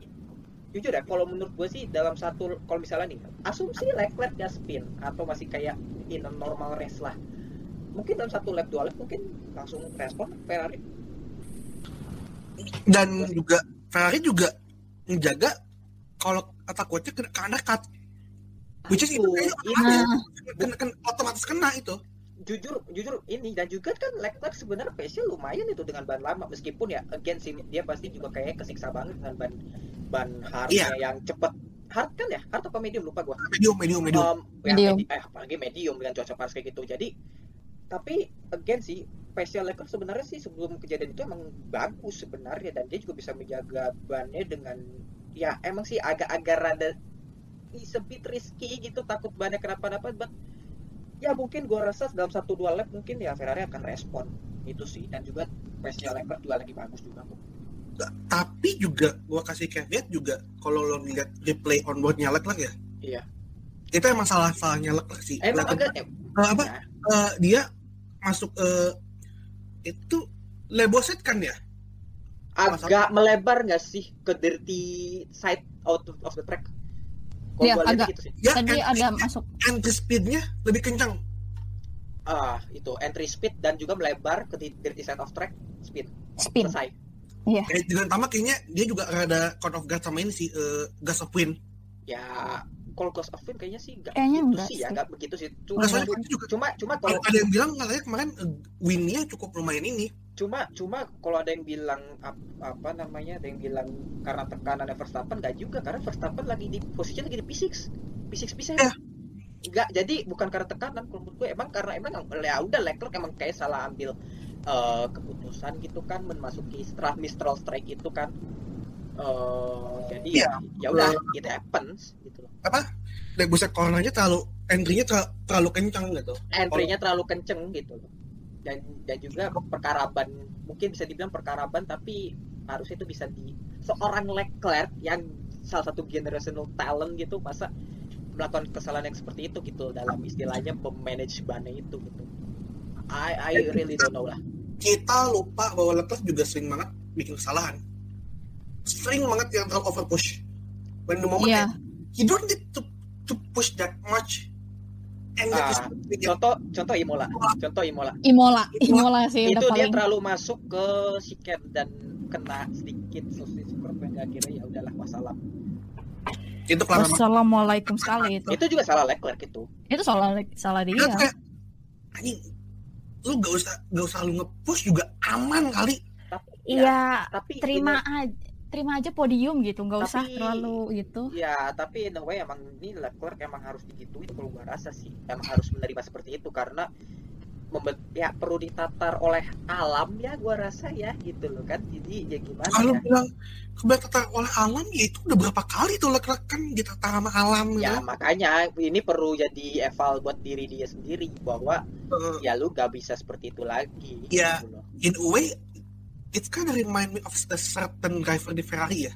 jujur ya kalau menurut gue sih dalam satu kalau misalnya nih asumsi Leclerc dia spin atau masih kayak in a normal race lah mungkin dalam satu lap dua lap mungkin langsung respon Ferrari. Dan juga Ferrari juga menjaga kalau kata coachnya kena ke undercut which is itu kayaknya ini otomatis, kena, kena, otomatis kena itu. Jujur jujur ini dan juga kan Leclerc sebenarnya pace-nya lumayan itu dengan ban lama. Meskipun ya again sih dia pasti juga kayak kesiksa banget dengan ban ban hardnya yang cepet. Hard kan ya? Hard apa medium? Lupa gua. Medium medium medium. Um, ya, Medium. medi- eh, apalagi medium dengan cuaca panas kayak gitu. Jadi tapi again sih Special Leclerc sebenarnya sih sebelum kejadian itu emang bagus sebenarnya dan dia juga bisa menjaga bannya dengan ya emang sih agak-agak rada is a bit risky gitu takut bannya kenapa-napa but ya mungkin gua rasa dalam satu dua lap mungkin ya Ferrari akan respon. Itu sih dan juga Special Leclerc juga lagi bagus juga. Kok Nggak, tapi juga gua kasih caveat juga kalau lo lihat replay on boardnya Leclerc ya? Iya. itu emang salah salahnya Leclerc sih. Emang Leclerc, agak eh, apa? Ya, eh, dia masuk eh, itu leboset kan ya agak melebar nggak sih ke dirty side out of the track? Iya, gua lihat agak. gitu sih. ya Tadi entry, ada masuk entry speednya lebih kencang Ah, itu entry speed dan juga melebar ke di- dirty side of track speed. spin. Selesai. Eh, dengan tambah kayaknya dia juga rada cone of guard sama ini sih eh, gas of wind Ya, kalau Ghost of Wind kayaknya sih nggak Kayaknya gitu enggak sih ya, sih. nggak begitu sih. Cuma soalnya itu juga cuma cuma kalau ada yang bilang katanya kemarin eh, win-nya cukup lumayan ini cuma cuma kalau ada yang bilang ap- apa namanya ada yang bilang karena tekanan Verstappen nggak juga karena Verstappen lagi di posisi lagi di P6 P6 P7 Iya. nggak jadi bukan karena tekanan kalau menurut gue emang karena emang ya udah Leclerc emang kayak salah ambil eh, keputusan gitu kan memasuki setelah Mistral Strike itu kan Eh, jadi ya ya udah it happens gitu loh. Dan buset cornernya terlalu entry-nya ter- terlalu kencang gitu. Entry-nya terlalu kenceng gitu loh. Dan dan juga perkaraban mungkin bisa dibilang perkaraban tapi harusnya itu bisa di seorang Leclerc yang salah satu generational talent gitu masa melakukan kesalahan yang seperti itu gitu dalam istilahnya memanage bannya itu gitu. I I really don't know lah. kita lupa bahwa Leclerc juga sering banget bikin kesalahan sering banget yang terlalu over push when the moment Iya. he don't need to to push that much. And that is bikin- contoh contoh Imola. Contoh Imola. Imola, Imola sih itu udah dia paling. terlalu masuk ke siket dan kena sedikit sosis curve yang akhirnya ya udahlah wassalam. Itu kelamaan Wassalamualaikum sekali itu. itu juga salah Leclerc itu. Itu salah salah dia. Kayak anjing lu gak usah gak usah lu nge-push juga aman kali. Tapi ya, Iya, tapi terima aja terima aja podium gitu, nggak usah terlalu gitu. ya tapi in a way emang ini Leclerc emang harus digituin kalau gua rasa sih emang harus menerima seperti itu karena ya perlu ditatar oleh alam ya gua rasa ya gitu loh kan jadi ya gimana kalau ya bilang kebetulan oleh alam ya itu udah berapa kali tuh Leclerc kan ditata sama alam ya gitu. makanya ini perlu jadi eval buat diri dia sendiri bahwa Eh, ya lu gak bisa seperti itu lagi Iya. gitu loh. in a way it kind of remind me of a certain driver di Ferrari ya?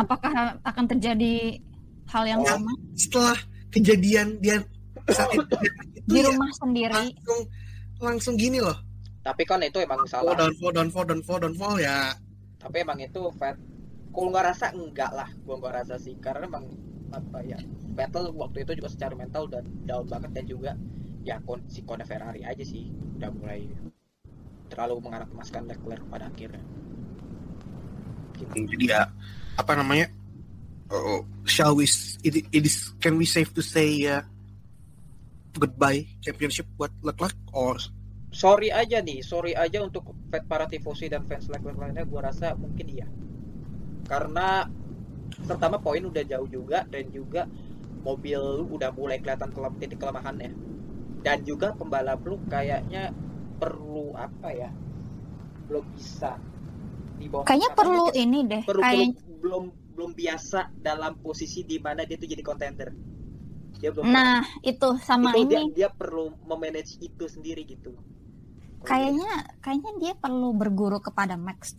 Apakah akan terjadi hal yang Oh. sama? setelah kejadian dia saat itu, itu di ya rumah sendiri? langsung langsung gini loh. Tapi kan itu emang oh, salah. downfall downfall downfall downfall ya. Tapi emang itu Vet kalau nggak rasa? Enggak lah. Gua nggak rasa sih. Karena emang apa ya Vettel waktu itu juga secara mental udah down banget dan juga ya kon si kone Ferrari aja sih. Udah mulai terlalu mengarah kemaskan Leclerc pada akhirnya. Gitu. jadi ya apa namanya? Oh, shall we it, it is can we safe to say ya goodbye championship buat Leclerc? Or sorry aja nih sorry aja untuk para tifosi dan fans Leclerc lainnya gua rasa mungkin iya. Karena pertama poin udah jauh juga dan juga mobil udah mulai kelihatan kelam, titik kelemahannya. Dan juga pembalap lu kayaknya perlu apa ya? Belum bisa di bawah Kayaknya perlu dia ini deh. perlu, Kayak perlu- belum belum biasa dalam posisi di mana dia tuh jadi contender. Dia belum nah, itu sama itu dia ini. dia perlu memanage itu sendiri gitu. Kayaknya kayaknya dia perlu berguru kepada Max.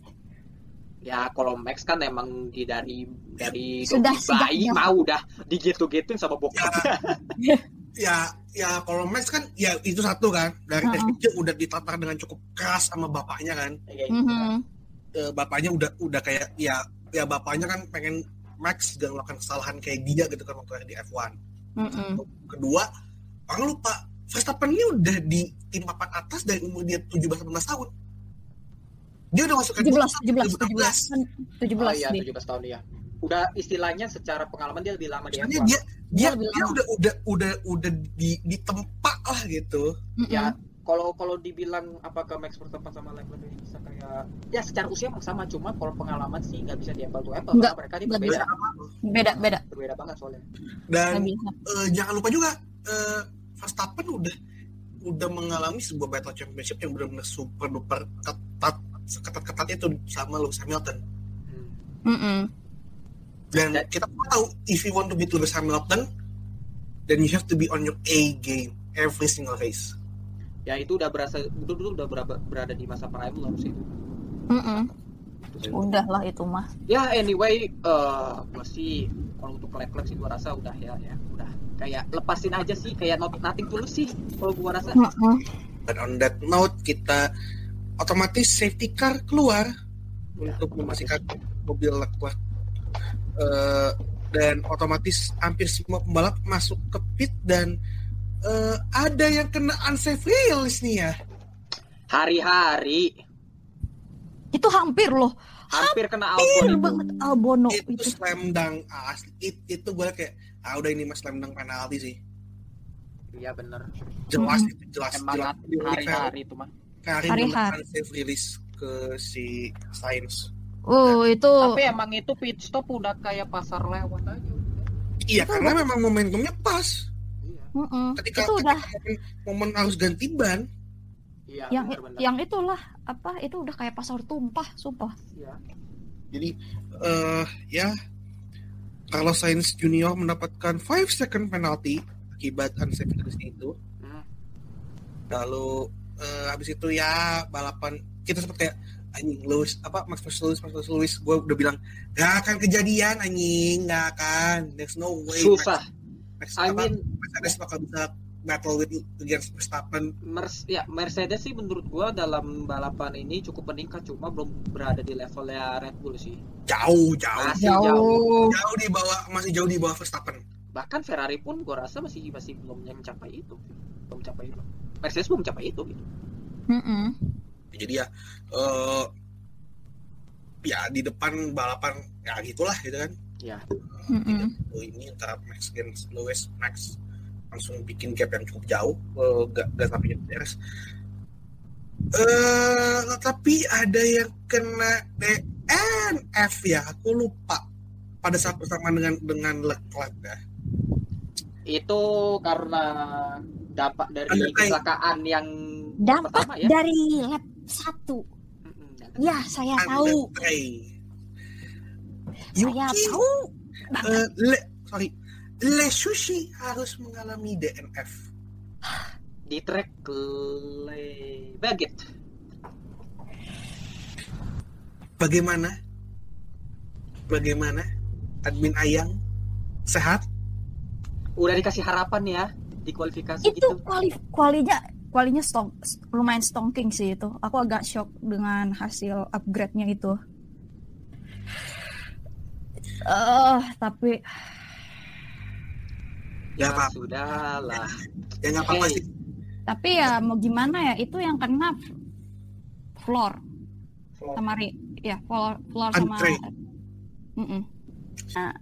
ya kalau Max kan emang di dari dari Sudah, bayi mau udah digitu-gituin sama bokapnya ya ya kalau Max kan ya itu satu kan dari Heeh. kecil udah ditatar dengan cukup keras sama bapaknya kan Kayak gitu. Mhm. Eh, bapaknya udah udah kayak ya ya bapaknya kan pengen Max gak melakukan kesalahan kayak dia gitu kan waktu di F1 Mhm. kedua orang lupa Verstappen ini udah di tim papan atas dari umur dia 17-18 tahun dia udah masuk 17, 17, 2016. 17, 17 oh iya dia. 17 tahun ya udah istilahnya secara pengalaman dia lebih lama di Maksudnya F1 dia dia, lebih dia lama. udah udah udah udah di di tempat lah gitu. Ya kalau kalau dibilang apakah Max Verstappen sama Leclerc ini bisa kayak ya secara usia emang sama cuma kalau pengalaman sih nggak bisa di apple to apple Nggak, mereka ini berbeda beda beda. Berbeda banget soalnya. Dan eh, jangan lupa juga eh, Verstappen udah udah mengalami sebuah battle championship yang benar-benar super duper ketat seketat ketat itu sama Lewis Hamilton. Hmm. Mhm. Dan Dan- kita tahu if you want to beat Lewis Hamilton then you have to be on your A game every single race ya itu udah berasa itu dulu udah berada, berada di masa prime lu harus itu Mm-mm. Udah lah itu mah. Ya anyway, eh gua sih kalau untuk lag-lag sih gua rasa udah ya ya udah kayak lepasin aja sih kayak not nothing tulus sih kalau gua rasa. Mm-mm. Dan on that note kita otomatis safety car keluar Ya, untuk memastikan mobil lekuat Eh, dan otomatis hampir semua pembalap masuk ke pit dan eh, ada yang kena unsafe release nih ya. Hari-hari Itu hampir loh. hampir kena Hampir Albon itu. banget Albono itu itu. slam dunk asli. It- itu gue kayak ah udah ini mas slam dunk penalti sih. Iya bener. Jelas Mm. itu jelas Emang jelas. hari-hari itu mah. Hari-hari. unsafe release ke si Sainz. Oh, itu Tapi emang itu pit stop udah kayak pasar lewat aja. Iya karena memang momentumnya pas. Iya. Mm-mm. Ketika, itu udah ketika momen, momen harus ganti ban. Iya, yang bener-bener. yang itulah apa itu udah kayak pasar tumpah sumpah Iya. Jadi eh ya Carlos Sainz Junior mendapatkan 5 second penalty akibat unsafe release itu. Hmm. Lalu eh, habis itu ya balapan kita sempat kayak anjing Lewis apa Max Verstappen Lewis Max Verstappen Lewis gue udah bilang gak akan kejadian anjing gak akan there's no way Susah. Max, I apa, mean Mercedes bakal bisa battle with against Verstappen Mers ya Mercedes sih menurut gua dalam balapan ini cukup meningkat cuma belum berada di levelnya Red Bull sih. jauh jauh Masih jauh. jauh di bawah masih jauh di bawah Verstappen Bahkan Ferrari pun gua rasa masih masih belum mencapai itu. Belum mencapai itu. Mercedes belum mencapai itu gitu. Mm-mm. Jadi ya eh ya di depan balapan ya gitulah gitu kan Ya. Oh, ini antara Max against Lewis Max langsung bikin gap yang cukup jauh eh, gak, gak sampai beres eh tapi ada yang kena DNF ya aku lupa pada saat bersama dengan dengan Leclerc ya Itu karena dampak dari Ada kecelakaan yang dampak pertama ya. dari lap satu. Ya saya tahu. Andre saya Yuki tahu eh, le, sorry. Le Sushi harus mengalami DNF Di track Le Baggett. bagaimana? Bagaimana? Admin Ayang sehat? Udah dikasih harapan ya di kualifikasi itu gitu. kuali kualinya kualinya stong lumayan stonking sih itu. Aku agak shock dengan hasil upgrade-nya itu. Eh tapi ya apa sudah lah. ya nggak apa-apa sih. Tapi ya mau gimana ya? Itu yang kena floor. Sama ri ya floor floor sama Andre. Mm-mm. Nah,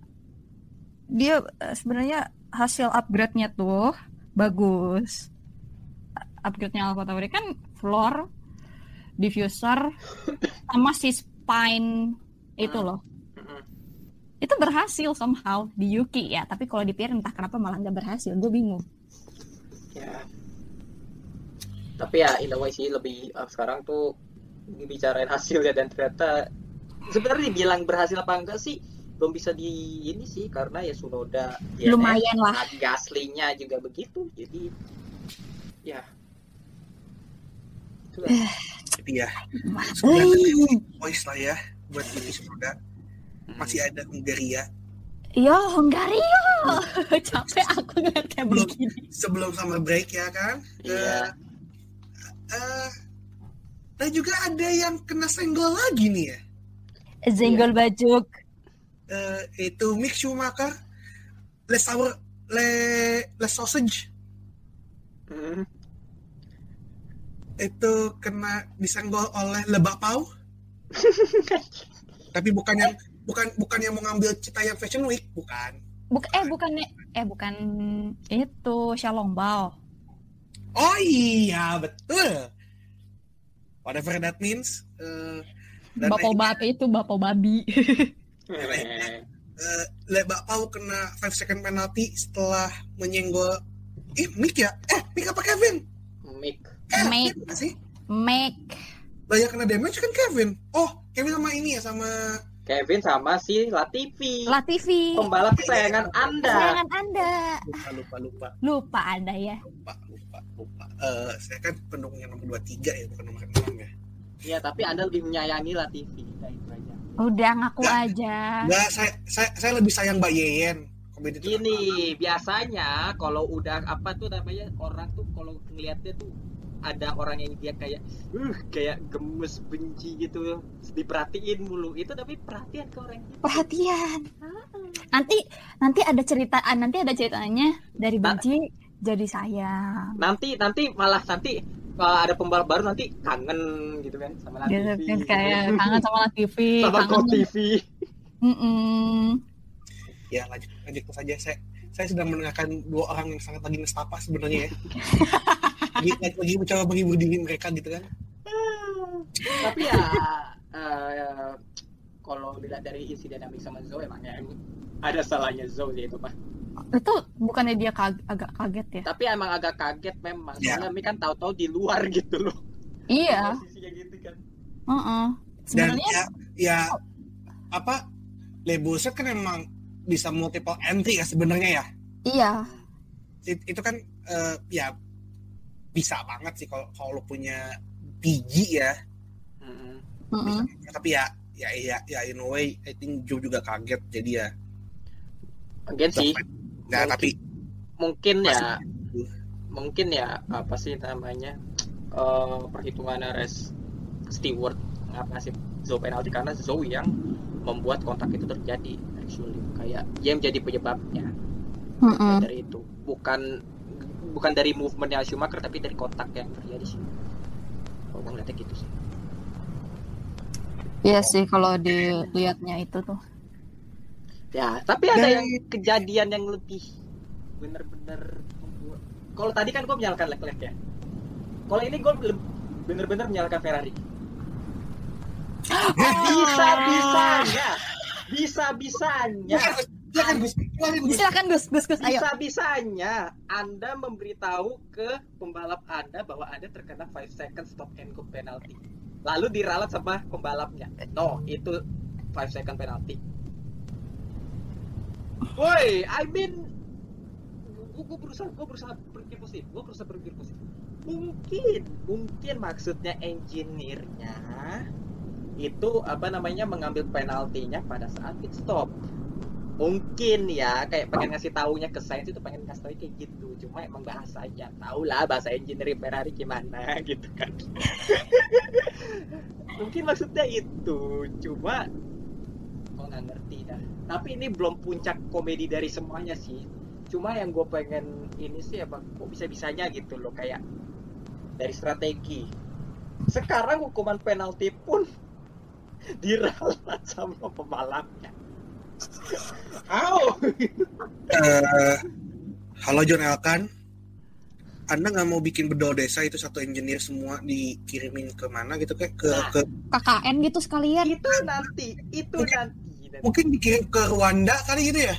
dia eh, sebenarnya hasil upgrade-nya tuh bagus upgrade-nya Alpha Tauri kan floor diffuser sama si spine itu loh. Itu berhasil somehow di Yuki ya. Tapi kalau di Pierre entah kenapa malah nggak berhasil. Gue bingung. Ya. Tapi ya in a way sih lebih uh, sekarang tuh bicarain hasilnya dan ternyata sebenarnya dibilang berhasil apa enggak sih belum bisa di ini sih karena ya Sunoda DNF, lumayan lah. Gasly-nya juga begitu jadi ya jadi ya voice lah ya buat ini Sunoda masih ada Hungaria. Ya Hungaria. Capek aku ngeliat kayak begini. sebelum summer break ya kan? Iya. Eh, eh, dan juga ada yang kena senggol lagi nih ya. Zenggol bajuk. Eh, itu Mick Schumacher Les Sour Le Les Sausage. Hmm. Itu kena disenggol oleh Lebak Pau. Tapi bukan yang bukan bukan yang mau ngambil cita yang Fashion Week bukan. Buk eh bukan eh bukan itu Shalom Bao. oh iya betul. Whatever that means Eh, dan Bapak babi itu bapak babi. Eh, eh, Lebak Pau kena 5 second penalty setelah menyenggol eh Mick ya? Eh Mick apa Kevin? Mick sih Make banyak kena damage kan Kevin oh Kevin sama ini ya sama Kevin sama si Latifi Latifi. pembalap kesayangan Anda Kesayangan Anda. lupa lupa lupa Lupa ada ya. lupa lupa lupa Eh, saya kan pendukung yang nomor 23 ya bukan nomor 6 ya Iya, tapi Anda lebih menyayangi Latifi. Nah, itu aja. Udah ngaku Nggak. aja. Nggak, saya, saya saya lebih sayang Mbak Yeyen. Komedi Gini, biasanya kalau udah apa tuh namanya orang tuh kalau ngelihatnya tuh ada orang yang dia kayak uh kayak gemes benci gitu diperhatiin mulu itu tapi perhatian ke orang itu Perhatian. Nanti nanti ada cerita ah, nanti ada ceritanya dari Nah. benci jadi sayang. nanti nanti malah nanti kalau ada pembalap baru nanti kangen gitu kan sama Gitu Latifi kan gitu kayak kan. kangen sama TV, sama kangen. TV Mm-mm. Ya lanjut lanjut saja saya saya sedang mendengarkan dua orang yang sangat lagi nestapa sebenarnya ya. lagi, lagi, mencoba menghibur diri mereka gitu kan. tapi ya eh, kalau dilihat dari isi dinamik sama Zoe emang ya ada salahnya Zoe sih itu mah Itu bukannya dia kag- agak kaget ya? tapi emang agak kaget memang soalnya Mi kan tahu-tahu di luar gitu loh Iya. posisinya gitu kan Heeh. Dan Sebenarnya ya ya apa Lebuset kan emang bisa multiple entry ya sebenarnya ya. iya. It- itu kan eh, ya bisa banget sih kalau kalau lo punya biji ya. Ya, tapi ya ya ya ya in a way I think Joe juga kaget jadi ya Mungkin sih nggak Mungkin. tapi mungkin ya mungkin ya apa sih namanya eh perhitungan res steward ngasih Zoe penalti karena Zoe yang membuat kontak itu terjadi actually kayak dia menjadi penyebabnya Mm-mm. dari itu bukan bukan dari movementnya Schumacher tapi dari kontak yang terjadi sih kalau gue ngeliatnya gitu sih. Iya sih kalau dilihatnya itu tuh. ya tapi ada Dan- yang kejadian yang lebih bener-bener kalau tadi kan gue menyalahkan Leclerc ya. Kalau ini gue bener-bener menyalahkan Ferrari. Bisa bisanya bisa bisanya Silakan Gus, silakan Gus. Silakan Gus, Gus, Gus, ayo. bisa bisanya Anda memberitahu ke pembalap Anda bahwa Anda terkena 5 second stop and go penalty. Lalu diralat sama pembalapnya. No itu 5 second penalty. Woi I mean gue berusaha gue berusaha berpikir positif. Gue berusaha berpikir positif. Mungkin mungkin maksudnya engineer-nya itu apa namanya mengambil penaltinya pada saat pit stop mungkin ya kayak pengen ngasih taunya ke Sainz itu pengen ngasih tau kayak gitu. Cuma emang bahasanya tau lah bahasa engineering Ferrari gimana gitu kan. Mungkin maksudnya itu. Cuma kok nggak ngerti dah. Tapi ini belum puncak komedi dari semuanya sih. Cuma yang gue pengen ini sih apa kok bisa bisanya gitu loh kayak dari strategi. Sekarang hukuman penalti pun diralat sama pembalapnya Au! Eh, halo John Elkan. Anda nggak mau bikin bedol desa itu satu engineer semua dikirimin ke mana gitu kayak ke, Nah. ke KKN gitu sekalian. itu nanti itu nanti nanti. mungkin dikirim ke Rwanda kali gitu ya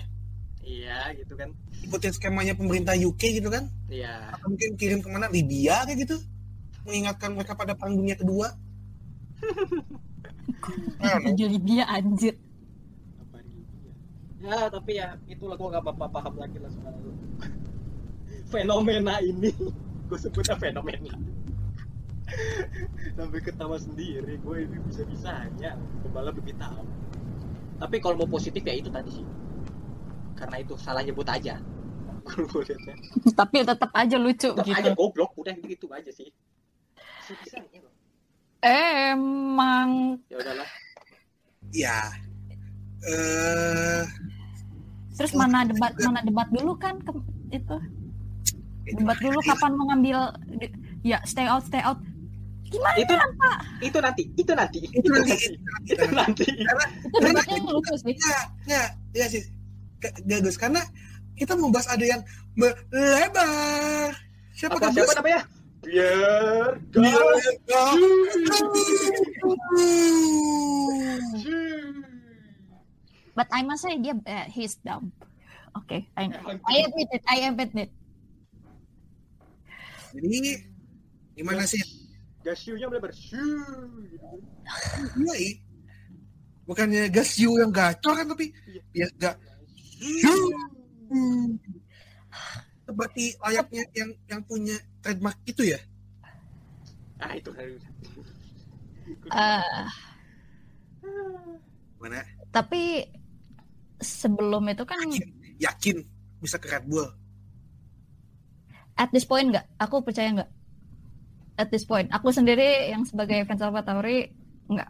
iya gitu kan ikutin skemanya pemerintah UK gitu kan iya atau mungkin kirim ke mana Libya kayak gitu mengingatkan mereka pada perang dunia kedua dia anjir. Ya tapi ya itulah gua gak apa paham lagi lah soal fenomena ini. Gue sebutnya fenomena. Sampai ketawa sendiri gue ini bisa bisanya pembalap lebih tahu tapi kalau mau positif ya itu tadi sih. Karena itu salah nyebut aja. Gue liatnya Tapi tetap aja lucu Tetap gitu. aja goblok udah gitu aja sih. Bisa bisanya loh. Emang. Ya udahlah. Ya eh terus mana debat mana debat dulu kan ke- itu? Debat dulu kapan mau ngambil di- ya stay out stay out. Gimana itu itu nanti itu nanti. Itu nanti. itu nanti. Itu debatnya yang lucu sih. Ya ya ya sih. Gak- Gagus karena kita mau bahas ada yang melebar. Siapa apa siapa namanya? Biar Biar but I must say dia uh, he's dumb oke I, I admit it I admit it Jadi gimana sih? Gasyu-nya melebar. Shoo. Iya, i. bukannya gas you yang gacor kan tapi Iya. ya gak seperti layaknya yang yang punya trademark itu ya. Ah itu hari Eh, Mana? tapi sebelum itu kan Yakin, yakin bisa ke Red Bull. at this point nggak? Aku percaya nggak? At this point. Aku sendiri yang sebagai fans Alpha Tauri nggak.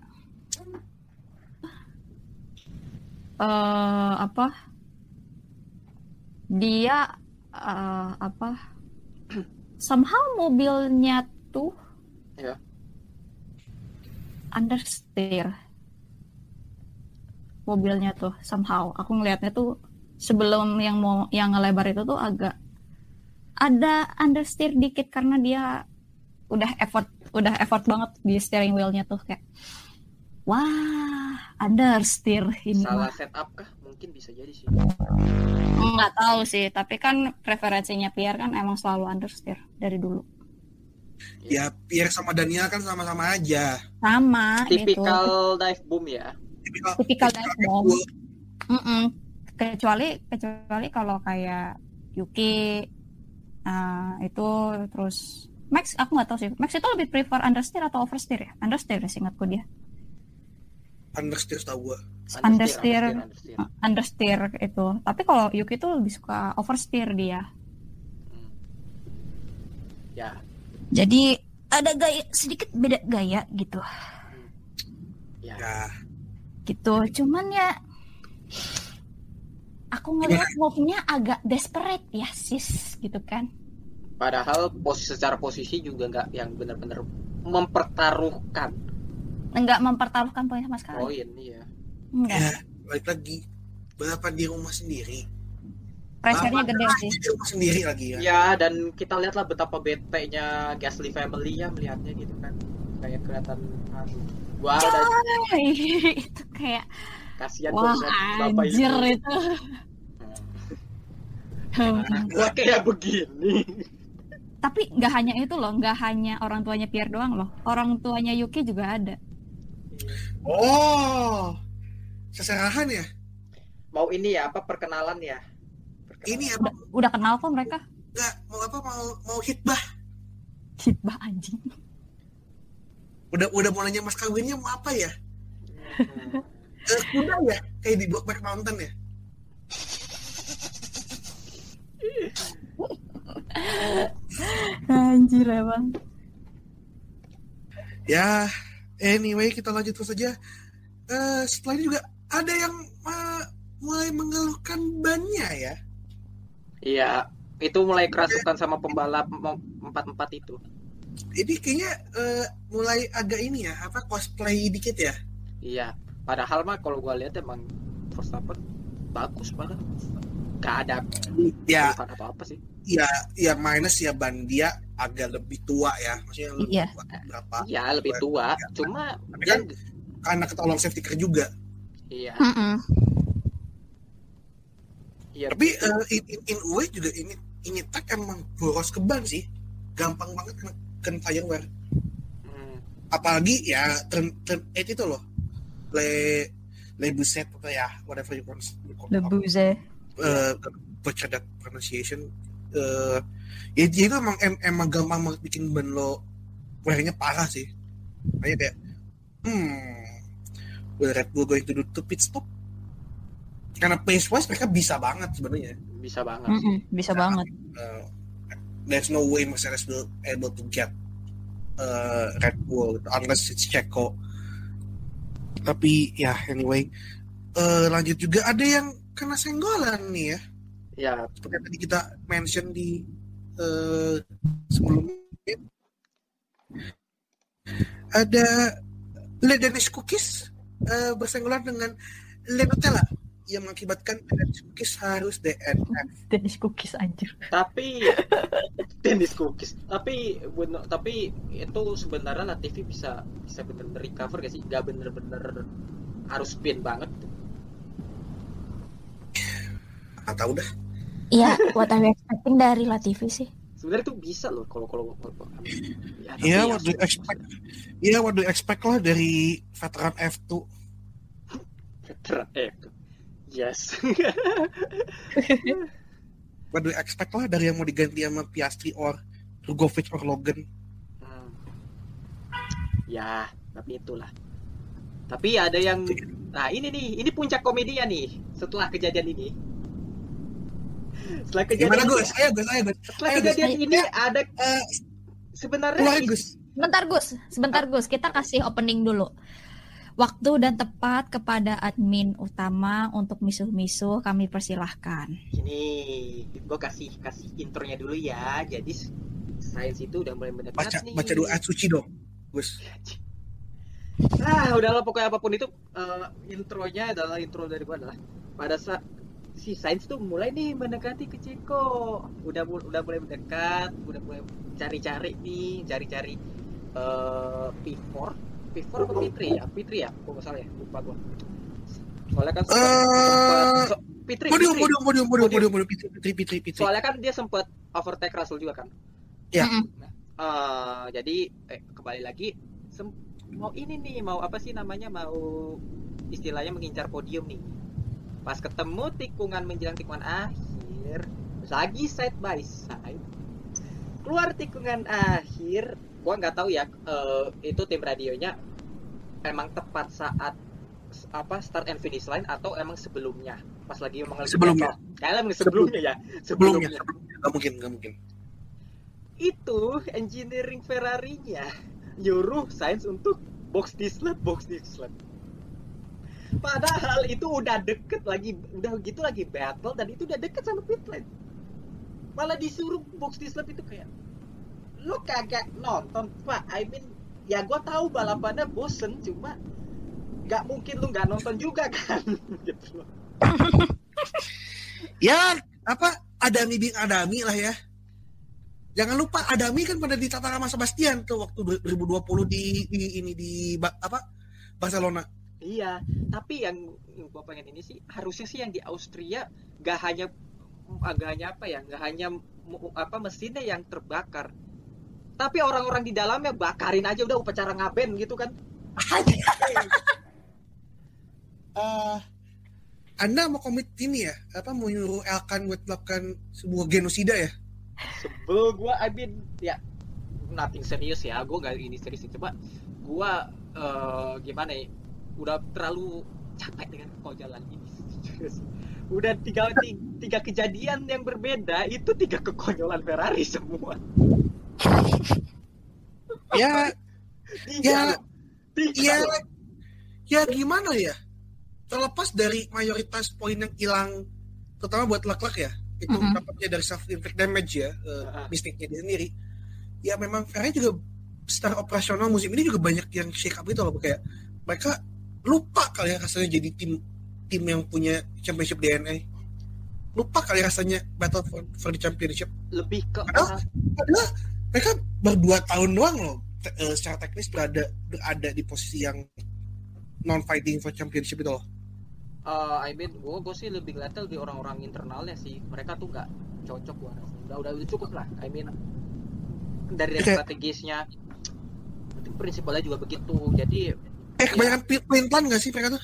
Eh apa? Dia eh, apa? Somehow mobilnya tuh Ya. understeer mobilnya tuh somehow aku ngelihatnya tuh sebelum yang mau yang ngelebar itu tuh agak ada understeer dikit karena dia udah effort udah effort banget di steering wheelnya tuh kayak wah understeer ini mah. Salah setup kah? Mungkin bisa jadi sih. nggak tahu sih tapi kan preferensinya Pierre kan emang selalu understeer dari dulu Ya Pierre sama Daniel kan sama-sama aja. sama gitu Tipikal dive boom ya. Tipikal, Tipikal dive. Bull. Mm-mm. kecuali kecuali kalau kayak Yuki uh, itu terus Max aku nggak tahu sih Max itu lebih prefer understeer atau oversteer ya understeer sih ingatku dia Understeer tahu gua. Understeer. understeer. understeer itu tapi kalau Yuki itu lebih suka oversteer dia Hmm. Ya, jadi ada gaya sedikit beda gaya gitu ya. Ya, gitu cuman ya aku ngeliat move-nya agak desperate ya sis gitu kan Padahal posisi secara posisi juga nggak yang benar-benar mempertaruhkan nggak mempertaruhkan poin sama sekali poin ya. enggak ya balik lagi balapan di rumah sendiri. pressure-nya gede sih di rumah sendiri lagi ya. Ya dan kita lihatlah betapa bete-nya Gasly family ya melihatnya gitu kan. Kayak kelihatan aduh. Gua ada Coy, itu kayak kasihan wah bapak anjir ibu. itu Hmm. Gua kayak begini. tapi nggak hanya itu loh nggak hanya orang tuanya Pierre doang loh orang tuanya Yuki juga ada Oh, seserahan ya? Mau ini ya apa perkenalan ya? Perkenalan. Ini apa? udah, udah kenal kok mereka Enggak, mau apa? Mau mau hitbah? hitbah anjing Udah udah mau nanya mas kawinnya mau apa ya? Kuda ya? Kayak di Brokeback Mountain ya? anjir emang Ya, anyway kita lanjut terus saja. Eh, setelah ini juga ada yang eh, mulai mengeluhkan bannya ya. Iya, itu mulai kerasukan sama pembalap empat empat itu. Ini kayaknya eh, mulai agak ini ya, apa cosplay dikit ya? Iya, padahal mah kalau gua lihat emang Verstappen bagus malah. Gak ada Ya, keluhan apa-apa sih. ya, ya minus ya ban dia agak lebih tua ya, maksudnya lebih Iya. tua berapa? Iya, lebih tua. Cuma Tapi dia kan karena ketolong safety car juga. iya, Mm-mm. iya. Tapi eh, in, in, in way juga ini ini tak emang boros ke ban sih, gampang banget tire wear. Hmm, Apalagi ya turn turn eight itu loh, le le buset atau ya whatever you want. Le Buze uh, butcher that pronunciation. eh ya dia itu emang em- emang gampang banget bikin ban lo wearnya parah sih. Kayak kayak hmm will Red Bull going to do two pit stop? Karena pace wise mereka bisa banget sebenarnya. bisa banget. Mm-mm, bisa banget uh, there's no way Mercedes will able to get uh, Red Bull unless it's Checo. Tapi ya anyway, uh, lanjut juga ada yang kena senggolan nih ya. Ya, Seperti tadi kita mention di uh, sebelumnya. Ada Le Danish Cookies uh, bersenggolan dengan Le Nutella yang mengakibatkan Le Danish Cookies harus DNF. Danish cookies anjir tapi tenis cookies. Tapi bener- tapi itu sebenarnya Latifi bisa bisa bener-bener recover gak sih? Gak bener-bener harus spin banget. Nggak tahu dah. Iya, what are you expecting dari Latifi sih? Sebenarnya itu bisa loh kalau kalau kalau- ya, Iya, ya, what do you expect? Iya, what do you expect lah dari veteran F2. veteran eh yes What do you expect lah dari yang mau diganti sama Piastri or Rugovic or Logan. Hmm. ya tapi itulah tapi ada yang nah ini nih ini puncak komedinya nih setelah kejadian ini setelah kejadian Gimana ini- Gus? Ayo Gus, ayo Gus. setelah Ayo, Gus. kejadian Ayo. ini ada Eh, sebenarnya keluar Gus. Sebentar Gus, sebentar Gus, kita kasih opening dulu. Waktu dan tepat kepada admin utama untuk misuh-misuh kami persilahkan. Ini gue kasih kasih intronya dulu ya. Jadi sains itu udah mulai mendekat Baca nih. baca doa suci dong. Gus. Ah, udahlah pokoknya apa pun itu eh, intronya adalah intro dari gua adalah pada saat si sains tuh mulai nih mendekati ke Ceko. Udah udah mulai mendekat, udah mulai cari-cari nih, cari-cari eh P4, P4 apa Fitri ya? Fitri ya? Gua nggak salah ya, lupa gua. Soalnya kan sempat, Eh, sempat- so- Fitri, Podium, Fitri. podium, podium, podium, Podium. podium, Pitri, Pitri, Pitri, Pitri. Soalnya kan dia sempat overtake Russell juga kan. Ya. Mm-mm. Eh, jadi eh, kembali lagi sem- mau ini nih mau apa sih namanya mau istilahnya mengincar podium nih pas ketemu tikungan menjelang tikungan akhir lagi side by side keluar tikungan akhir gua nggak tahu ya eh, itu tim radionya emang tepat saat apa start and finish line atau emang sebelumnya pas lagi mengalami Sebelumnya. kayaknya emang sebelumnya ya Sebelumnya, sebelumnya. Gak mungkin, gak mungkin. itu engineering Ferrari-nya nyuruh Sainz untuk box this lap, box this lap. Padahal itu udah deket lagi, udah gitu lagi battle dan itu udah deket sama pit lane. Malah disuruh box this lap itu kayak lu kagak nonton pak. I mean ya gua tahu balapannya bosen cuma nggak mungkin lu nggak nonton juga kan gitu. Ya, apa Adami bin Adami lah ya. Jangan lupa Adami kan pada ditata sama Sebastian tuh waktu 2020 di, di ini di apa Barcelona. Iya, tapi yang gue pengen ini sih harusnya sih yang di Austria gak hanya gak hanya apa ya, gak hanya apa mesinnya yang terbakar, tapi orang-orang di dalamnya bakarin aja udah upacara ngaben gitu kan? Eh, anda mau komit ini ya? Apa mau nyuruh Elkan buat melakukan sebuah genosida ya? Sebel gue, I mean ya nothing serius ya, gue gak ini serius sih. coba gue eh, gimana ya, udah terlalu capek dengan kekojalan ini. Serius. Udah tiga, tiga, tiga kejadian yang berbeda itu tiga kekonyolan Ferrari semua. Ya, Tiga ya, ya, ya gimana ya? Terlepas dari mayoritas poin yang hilang, terutama buat Leclerc ya, itu Mm-mm. dapatnya dari self inflict damage ya, eh, Ah. mistiknya dia sendiri. Ya memang Ferrari juga secara operasional musim ini juga banyak yang shake up itu loh, kayak mereka lupa kali ya rasanya jadi tim tim yang punya championship DNA. Lupa kali rasanya battle for, for the championship. lebih ke Padahal- Padahal mereka berdua tahun doang loh te- eh, secara teknis berada berada di posisi yang non fighting for championship itu loh. eh, I mean gue gue sih lebih ngeliatnya di orang-orang internalnya sih. Mereka tuh nggak cocok gua rasa. Udah udah udah cukup lah. I mean dari Oke. strategisnya prinsipalnya juga begitu. Jadi Eh kebanyakan pi- plain plan gak sih mereka tuh?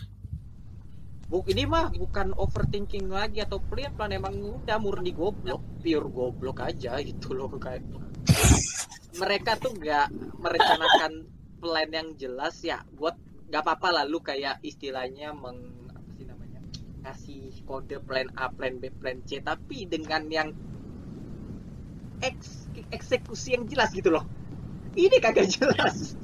bu ini mah bukan overthinking lagi atau plan plan emang udah murni goblok. Pure goblok aja gitu loh kayak mereka tuh nggak merencanakan plan yang jelas ya. Buat nggak apa-apa lah lu kayak istilahnya meng apa sih namanya kasih kode plan A plan B plan C. Tapi dengan yang eks, eksekusi yang jelas gitu loh. Ini kagak jelas.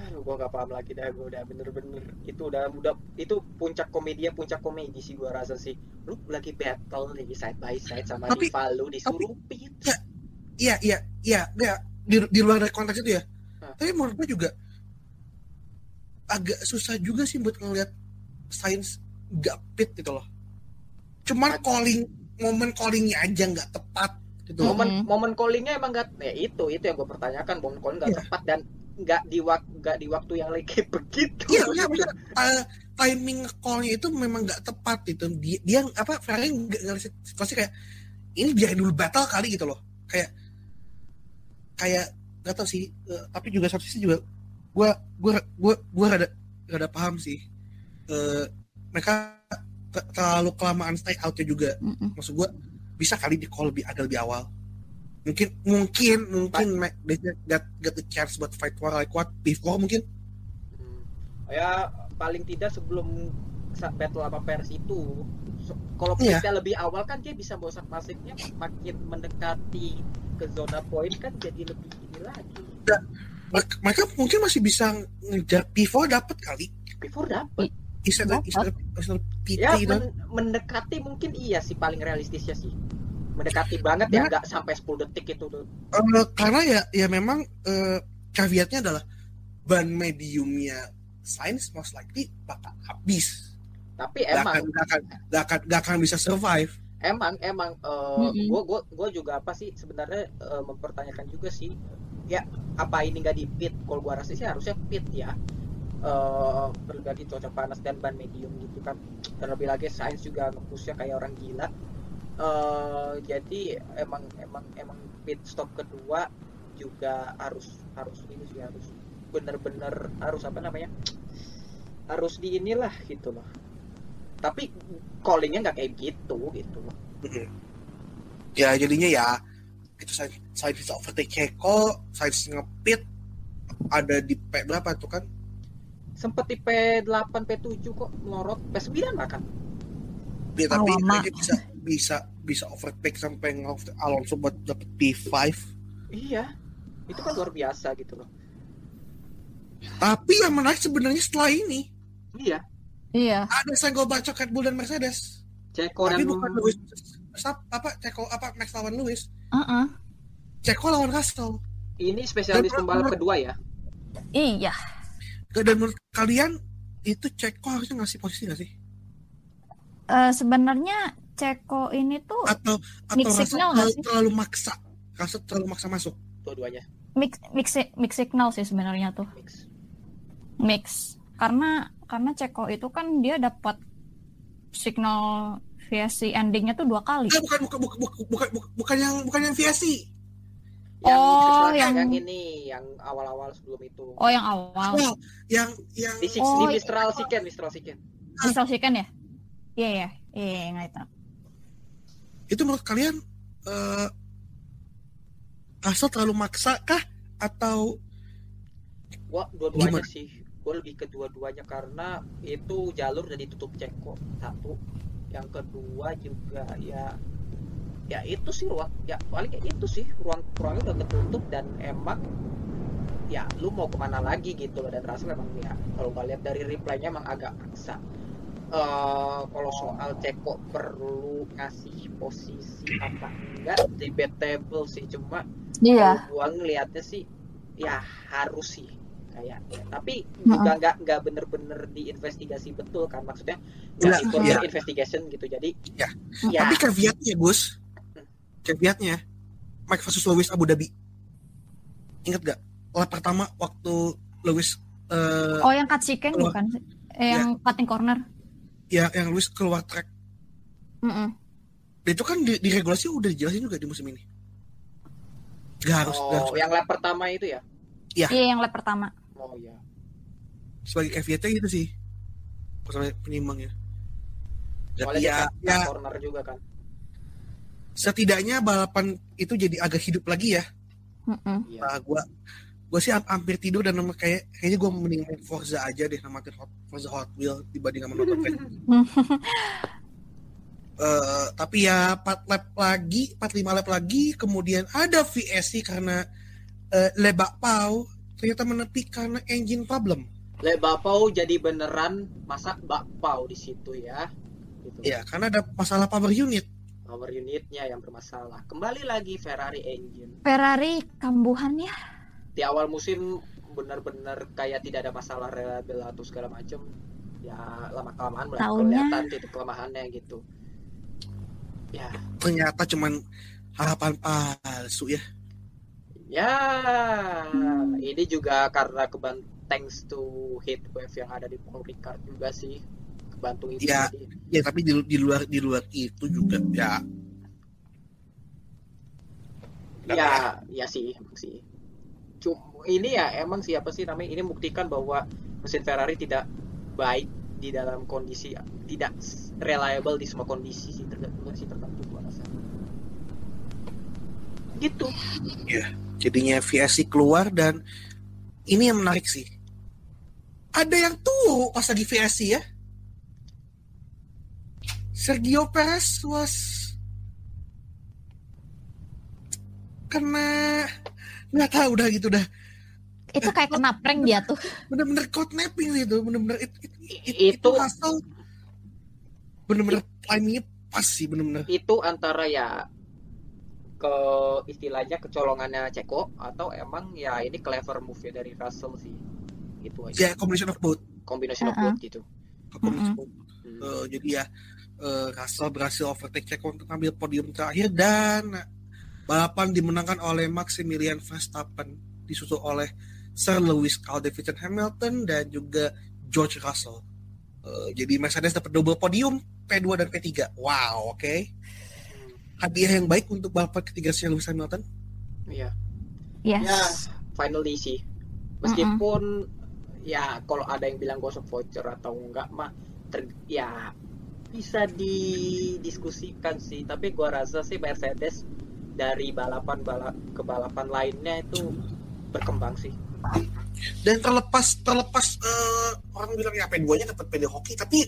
Aduh, gua gak paham lagi dah gua udah bener-bener itu udah udah itu puncak komedi puncak komedi sih gua rasa sih. Lu lagi battle nih side by side sama Tapi- rival lu disuruh pit. Ya. Iya iya iya nggak di, di luar dari konteks itu ya. Hah. Tapi menurut gue juga agak susah juga sih buat ngeliat sains gak pit gitu loh. Cuman calling momen callingnya aja nggak tepat gitu. loh. momen Mhm. momen callingnya emang gak ya itu itu yang gue pertanyakan momen calling gak Iya. tepat dan nggak di waktu nggak di waktu yang lagi begitu Iya, iya benar. Eh, timing callnya itu memang nggak tepat itu. Dia, dia apa Ferrari nggak ngasih situasi kayak ini biar dulu battle kali gitu loh. Kayak kayak nggak tahu sih. eh, tapi juga satu sisi juga gue gue gue gue rada rada paham sih. Eh, mereka te- terlalu kelamaan stay outnya juga. Mm-mm. Maksud gue bisa kali di call lebih agak lebih awal. mungkin mungkin mungkin Mac got got the chance buat fight war like what before mungkin Hmm. Ya paling tidak sebelum battle sama Pers itu so- kalau Iya. kita lebih awal kan dia bisa bosak masiknya makin mendekati ke zona poin kan jadi lebih ini lagi. mereka, mereka mungkin masih bisa ngejar before dapat kali Before dapet Istilah Dapat. istilah istilah PT ya men- mendekati mungkin iya sih paling realistisnya sih. Mendekati banget ya Ya. nggak sampai 10 detik itu tuh. Eh, karena ya ya memang eh, caveatnya adalah ban mediumnya Sainz most likely bakal habis Tapi gak emang akan, gak akan, gak akan, gak akan bisa survive emang emang Mm-mm. gue gue gue juga apa sih sebenarnya eh, mempertanyakan juga sih. Ya apa ini nggak di pit kalau gue rasa sih harusnya pit ya. Eh berganti cuaca panas dan ban medium gitu kan. Terlebih lagi sains juga ngepushnya kayak orang gila. Eh jadi emang emang emang pit stop kedua juga harus harus ini sih harus bener-bener harus apa namanya? Harus di inilah gitu loh tapi callingnya nggak kayak gitu gitu. Ya jadinya ya itu saya saya bisa overtake Ceko saya ngepit ada di P berapa tuh kan? Sempet di P8 P7 kok melorot P9 bahkan dia tapi lama. dia bisa bisa bisa overtake sampai Alonso buat dapet P5 iya. Itu kan luar biasa gitu loh. Tapi yang menarik sebenarnya setelah ini iya Iya. ada senggol bacok Red Bull dan Mercedes Ceko tapi dan bukan Lewis apa Ceko apa Max lawan Lewis Heeh. Ceko lawan Russell ini spesialis pembalap kedua ya Iya. dan menurut kalian itu Ceko harusnya ngasih posisi gak sih Eh, sebenarnya Ceko ini tuh atau atau signal terlalu, sih? terlalu maksa Russell terlalu maksa masuk dua-duanya mix mix mix signal sih sebenarnya tuh. mix Mix. Karena karena Ceko itu kan dia dapat signal VSC endingnya tuh dua kali. Ah, bukan bukan bukan bukan bukan, bukan, bukan yang bukan yang VSC yang Oh, yang- yang ini yang awal-awal sebelum itu Oh yang awal. Wow, yang yang di, six, Oh, di Mistral Siken Mistral Siken Crystal Chicken ya? Iya iya iya iya nggak itu. itu menurut kalian eh Russell terlalu maksa kah atau gua dua-duanya sih gua lebih ke dua-duanya karena itu jalur udah ditutup Ceko satu. Yang kedua juga ya ya itu sih ruang ya paling kayak itu sih. Ruang ruangnya udah ketutup dan emang ya lu mau ke mana lagi gitu loh. Dan Russell memang ya kalau nggak lihat dari replaynya emang agak maksa. Eh kalau soal Ceko perlu ngasih posisi apa enggak debatable sih. Cuma Iya. kalau gua ngelihatnya sih ya harus sih kayaknya tapi juga nggak nggak bener-bener diinvestigasi betul kan maksudnya nggak Iya, ikut iya. investigation gitu jadi Ya. ya tapi caveatnya Gus caveatnya Mike versus Lewis Abu Dhabi inget gak lap pertama waktu Lewis eh Oh yang cut chicken Keluar. bukan? Eh, yang cutting corner. ya yang Lewis keluar track Mm-mm. itu kan di, di regulasi udah dijelasin juga di musim ini gak harus, gak harus oh yang lap pertama itu ya Iya yang lap pertama. Oh ya sebagai caveatnya gitu sih. Pertama penyimbangnya dan soalnya ya, dia ya. corner juga kan. Setidaknya balapan itu jadi agak hidup lagi ya. Mm-mm. iya. Nah, gua gua sih ham- hampir tidur dan nama kayak kayaknya gua mending main Forza aja deh namatin Hot, Forza Hot Wheel dibanding sama nonton Fast. Eh, tapi ya 4 lap lagi 4-5 lap lagi kemudian ada VSC karena eh, lebak pau ternyata menepi karena engine problem. Le Bapau jadi beneran masa bakpao di situ ya. Gitu. Ya karena ada masalah power unit. Power unitnya yang bermasalah. Kembali lagi Ferrari engine. Ferrari kambuhan ya. di awal musim benar-benar kayak tidak ada masalah reliable atau segala macam ya lama kelamaan mulai Taunya- kelihatan titik kelemahannya gitu. Ya. Ternyata cuman harapan palsu ya ya Hmm. ini juga karena keban thanks to heat wave yang ada di Paul Ricard juga sih kebantu itu Ya. jadi ya tapi di, di luar di luar itu juga ya ya ya sih emang sih Cuma ini ya emang siapa sih namanya ini buktikan bahwa mesin Ferrari tidak baik di dalam kondisi tidak reliable di semua kondisi sih tergantung sih tertentu gua rasa. gitu jadinya VSC keluar dan ini yang menarik sih. Ada yang tuh pas lagi VSC ya. Sergio Perez was kena nggak tahu udah gitu dah. Itu kayak kena prank dia tuh. bener-bener code napping sih itu bener-bener it, it, it- itu itu hasil bener-bener timingnya pas sih bener-bener. Itu antara ya ke istilahnya kecolongannya Ceko atau emang ya ini clever move ya dari Russell sih itu ya aja combination of both combination of both gitu combination Mm-mm. of both. Hmm. Eh, jadi ya eh, Russell berhasil overtake Checo untuk ambil podium terakhir dan balapan dimenangkan oleh Maximilian Verstappen disusul oleh Sir Lewis Carl Davidson Hamilton dan juga George Russell. Eh, jadi Mercedes dapat double podium P2 dan P3. Wow, oke. Hmm. Hadiah yang baik untuk balapan ketiga Sir Lewis Hamilton. Iya. Yes. Ya, finally sih. Meskipun ya kalau ada yang bilang gosok voucher atau enggak mah ter- ya bisa didiskusikan sih. Tapi gua rasa sih Mercedes dari balapan balap ke balapan lainnya itu berkembang sih. Dan terlepas terlepas eh, orang bilang ya P2-nya dapat PD hoki tapi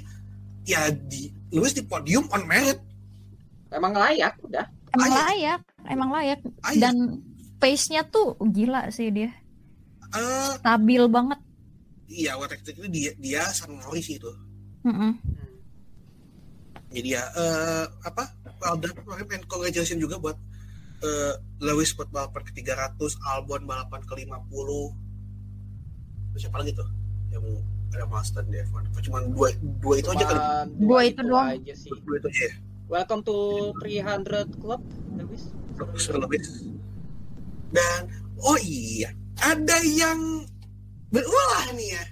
ya di Lewis di podium on merit. Emang layak udah. Emang layak, emang layak. Dan pace-nya tuh gila sih dia. Eh, Stabil banget. iya waktu itu dia dia San Mori sih itu Mm-mm. Hmm. jadi ya eh, apa well done kemarin and congratulations juga buat eh, Lewis buat balapan ke 300 Albon balapan ke 50 Terus siapa lagi tuh yang ada Master di F1 Apa cuma dua dua itu aja kali Cuman Dua itu doang. aja sih. dua itu aja ya Welcome to 300 Club, Lewis. Lewis dan oh iya ada yang berulah nih ya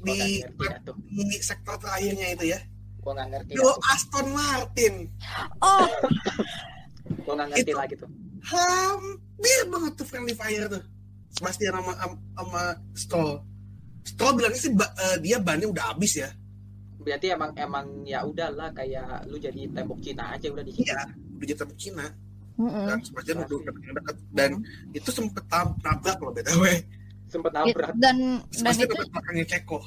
di, di sektor terakhirnya itu ya Gua nggak ngerti. Duo tuh. Aston Martin Oh, Gua nggak ngerti Itu- lagi tuh. hampir banget tuh friendly fire tuh Sebastian sama sama, sama Stroll Stroll bilangnya sih eh, dia bannya udah habis ya Berarti emang emang ya udahlah kayak lu jadi tembok Cina aja udah di situ. iya udah jadi tembok Cina mm-mm. dan udah dekat dan itu sempet nabrak loh btw Sempet It- nabrak. dan dan Sebastian itu Ceko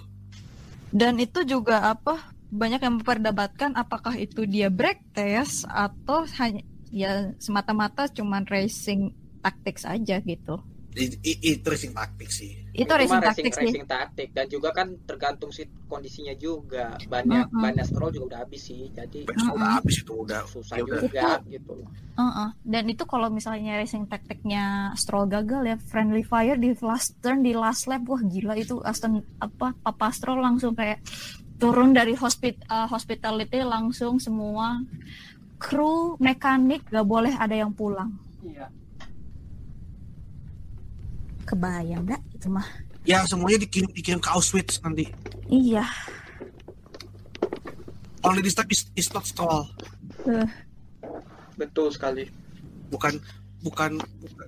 Dan itu juga apa banyak yang memperdebatkan apakah itu dia break test atau hanya ya semata-mata cuman racing tactics aja gitu. Itu racing taktik sih itu mah racing racing, tactics sih. racing taktik dan juga kan tergantung sih kondisinya juga. Bannya Mm-mm. bannya Stroll juga udah habis sih. Jadi Besok udah habis itu udah susah ya udah juga gitu. Uh-uh. Dan itu kalau misalnya racing tacticnya Stroll gagal ya friendly fire di last turn di last lap wah gila itu Aston apa Papa Stroll langsung kayak turun dari hospit uh, hospitality langsung semua kru mekanik gak boleh ada yang pulang. Iya. Kebayang gak itu mah? ya semuanya dikirim dikirim ke Auschwitz nanti Iya. only this time is, is not Stroll Betul sekali. bukan bukan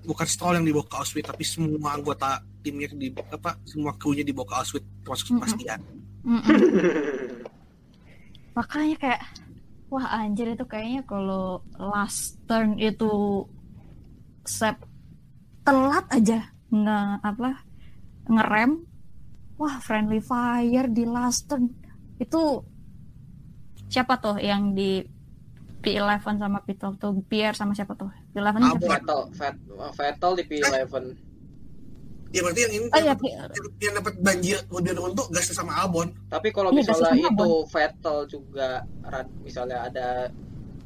bukan Stroll yang dibawa ke Auschwitz tapi semua anggota timnya di apa semua krunya dibawa ke Auschwitz termasuk Mm-mm. Sebastian Mm-mm. Makanya kayak wah anjir itu kayaknya kalau last turn itu sep telat aja nge apa ngerem. Wah friendly fire di last turn. Itu siapa tuh yang di P11 sama P12 tuh? Pierre sama siapa tuh? P11 nya siapa? Vettel, Vet- Vettel di P11. ya berarti yang ini Oh iya, yang, dapat- yang dapat banjir lebih untung gasnya sama Albon. Tapi kalau Iya, misalnya itu Vettel juga rad- misalnya ada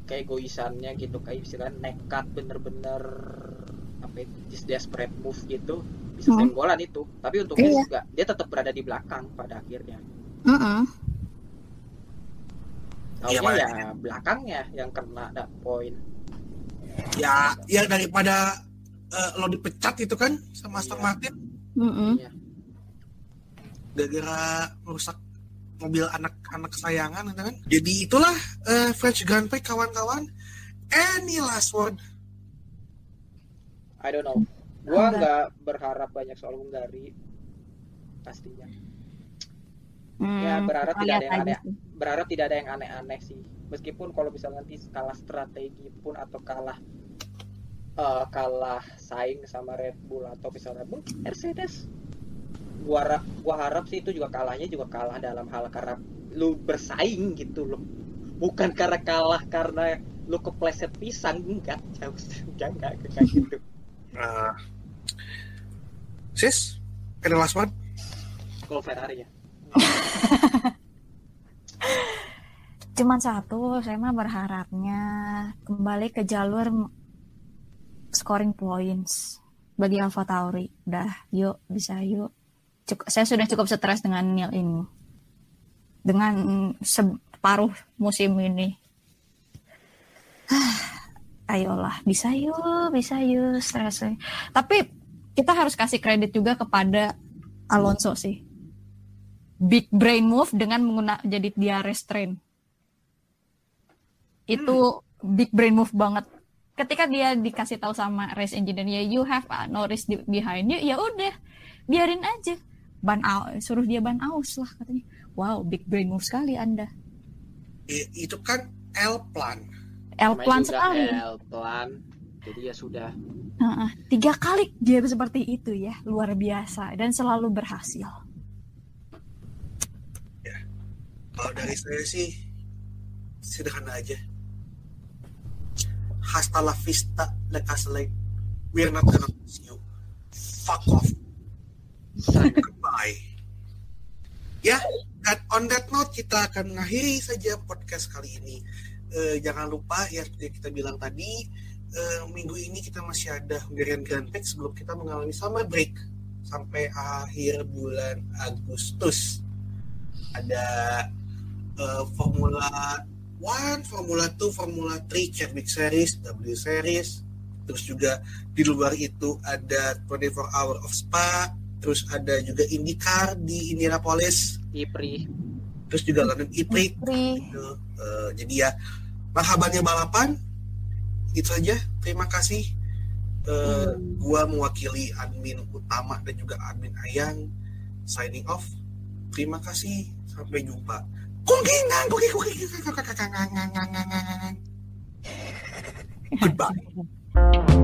kayak egoisannya gitu kayak misalnya nekat bener-bener ya, just desperate move gitu bisa Hmm. senggolan itu. Tapi untungnya Iya. juga dia tetap berada di belakang pada akhirnya. Mm-mm. Iya, Taunya Pak. ya belakangnya yang kena ada poin. ya ya daripada eh, lo dipecat itu kan sama Aston Iya. Martin Mm-mm. Iya. gara-gara merusak mobil anak-anak kesayangan gitu kan jadi itulah eh, French Grand Prix kawan-kawan any last word I don't know. Gua nggak berharap banyak soal Hungari pastinya. Ya, Hmm, berharap kita tidak ada yang aneh. sih. Berharap tidak ada yang aneh-aneh sih. Meskipun kalau misalnya nanti kalah strategi pun atau kalah eh, kalah saing sama Red Bull atau misalnya Red Bull Mercedes gua harap gua harap sih itu juga kalahnya juga kalah dalam hal karena lu bersaing gitu loh bukan karena kalah karena lu kepleset pisang enggak jauh enggak enggak enggak kayak gitu Nah, sis, ada last one? kalau Ferrari ya Cuman satu, saya mah berharapnya kembali ke jalur scoring points bagi Alpha Tauri. Udah, yuk, bisa yuk. Cuk- saya sudah cukup stres dengan nil ini. Dengan separuh musim ini. Ayolah, bisa yuk, bisa yuk, stres. Tapi kita harus kasih kredit juga kepada Alonso sih. Big brain move dengan menggunakan jadi dia restrain itu big brain move banget ketika dia dikasih tahu sama race engineer you have uh, no risk behind you ya udah biarin aja ban out suruh dia ban aus lah katanya wow big brain move sekali anda itu kan L plan. L plan sekali L plan jadi ya sudah Heeh. tiga kali dia seperti itu ya luar biasa dan selalu berhasil Kalau dari saya sih sederhana aja. Hasta la vista, la castle. We're not gonna miss you. Fuck off. sangat Goodbye. Ya, dan on that note kita akan mengakhiri saja podcast kali ini. Eh, jangan lupa ya seperti kita bilang tadi, eh, minggu ini kita masih ada Hungarian Grand Prix sebelum kita mengalami summer break sampai akhir bulan Agustus. Ada eh, Formula One, Formula 2, Formula 3, Chadwick Series, W Series, terus juga di luar itu ada 24 Hour of Spa, terus ada juga IndyCar di Indianapolis, Ipri terus juga London. Putri gitu. Eh, jadi ya marhabannya balapan itu saja. Terima kasih. Eh, Gua mewakili admin utama dan juga admin Ayang signing off. Terima kasih. Sampai jumpa. Kungkingan, kungking, kungking, Goodbye.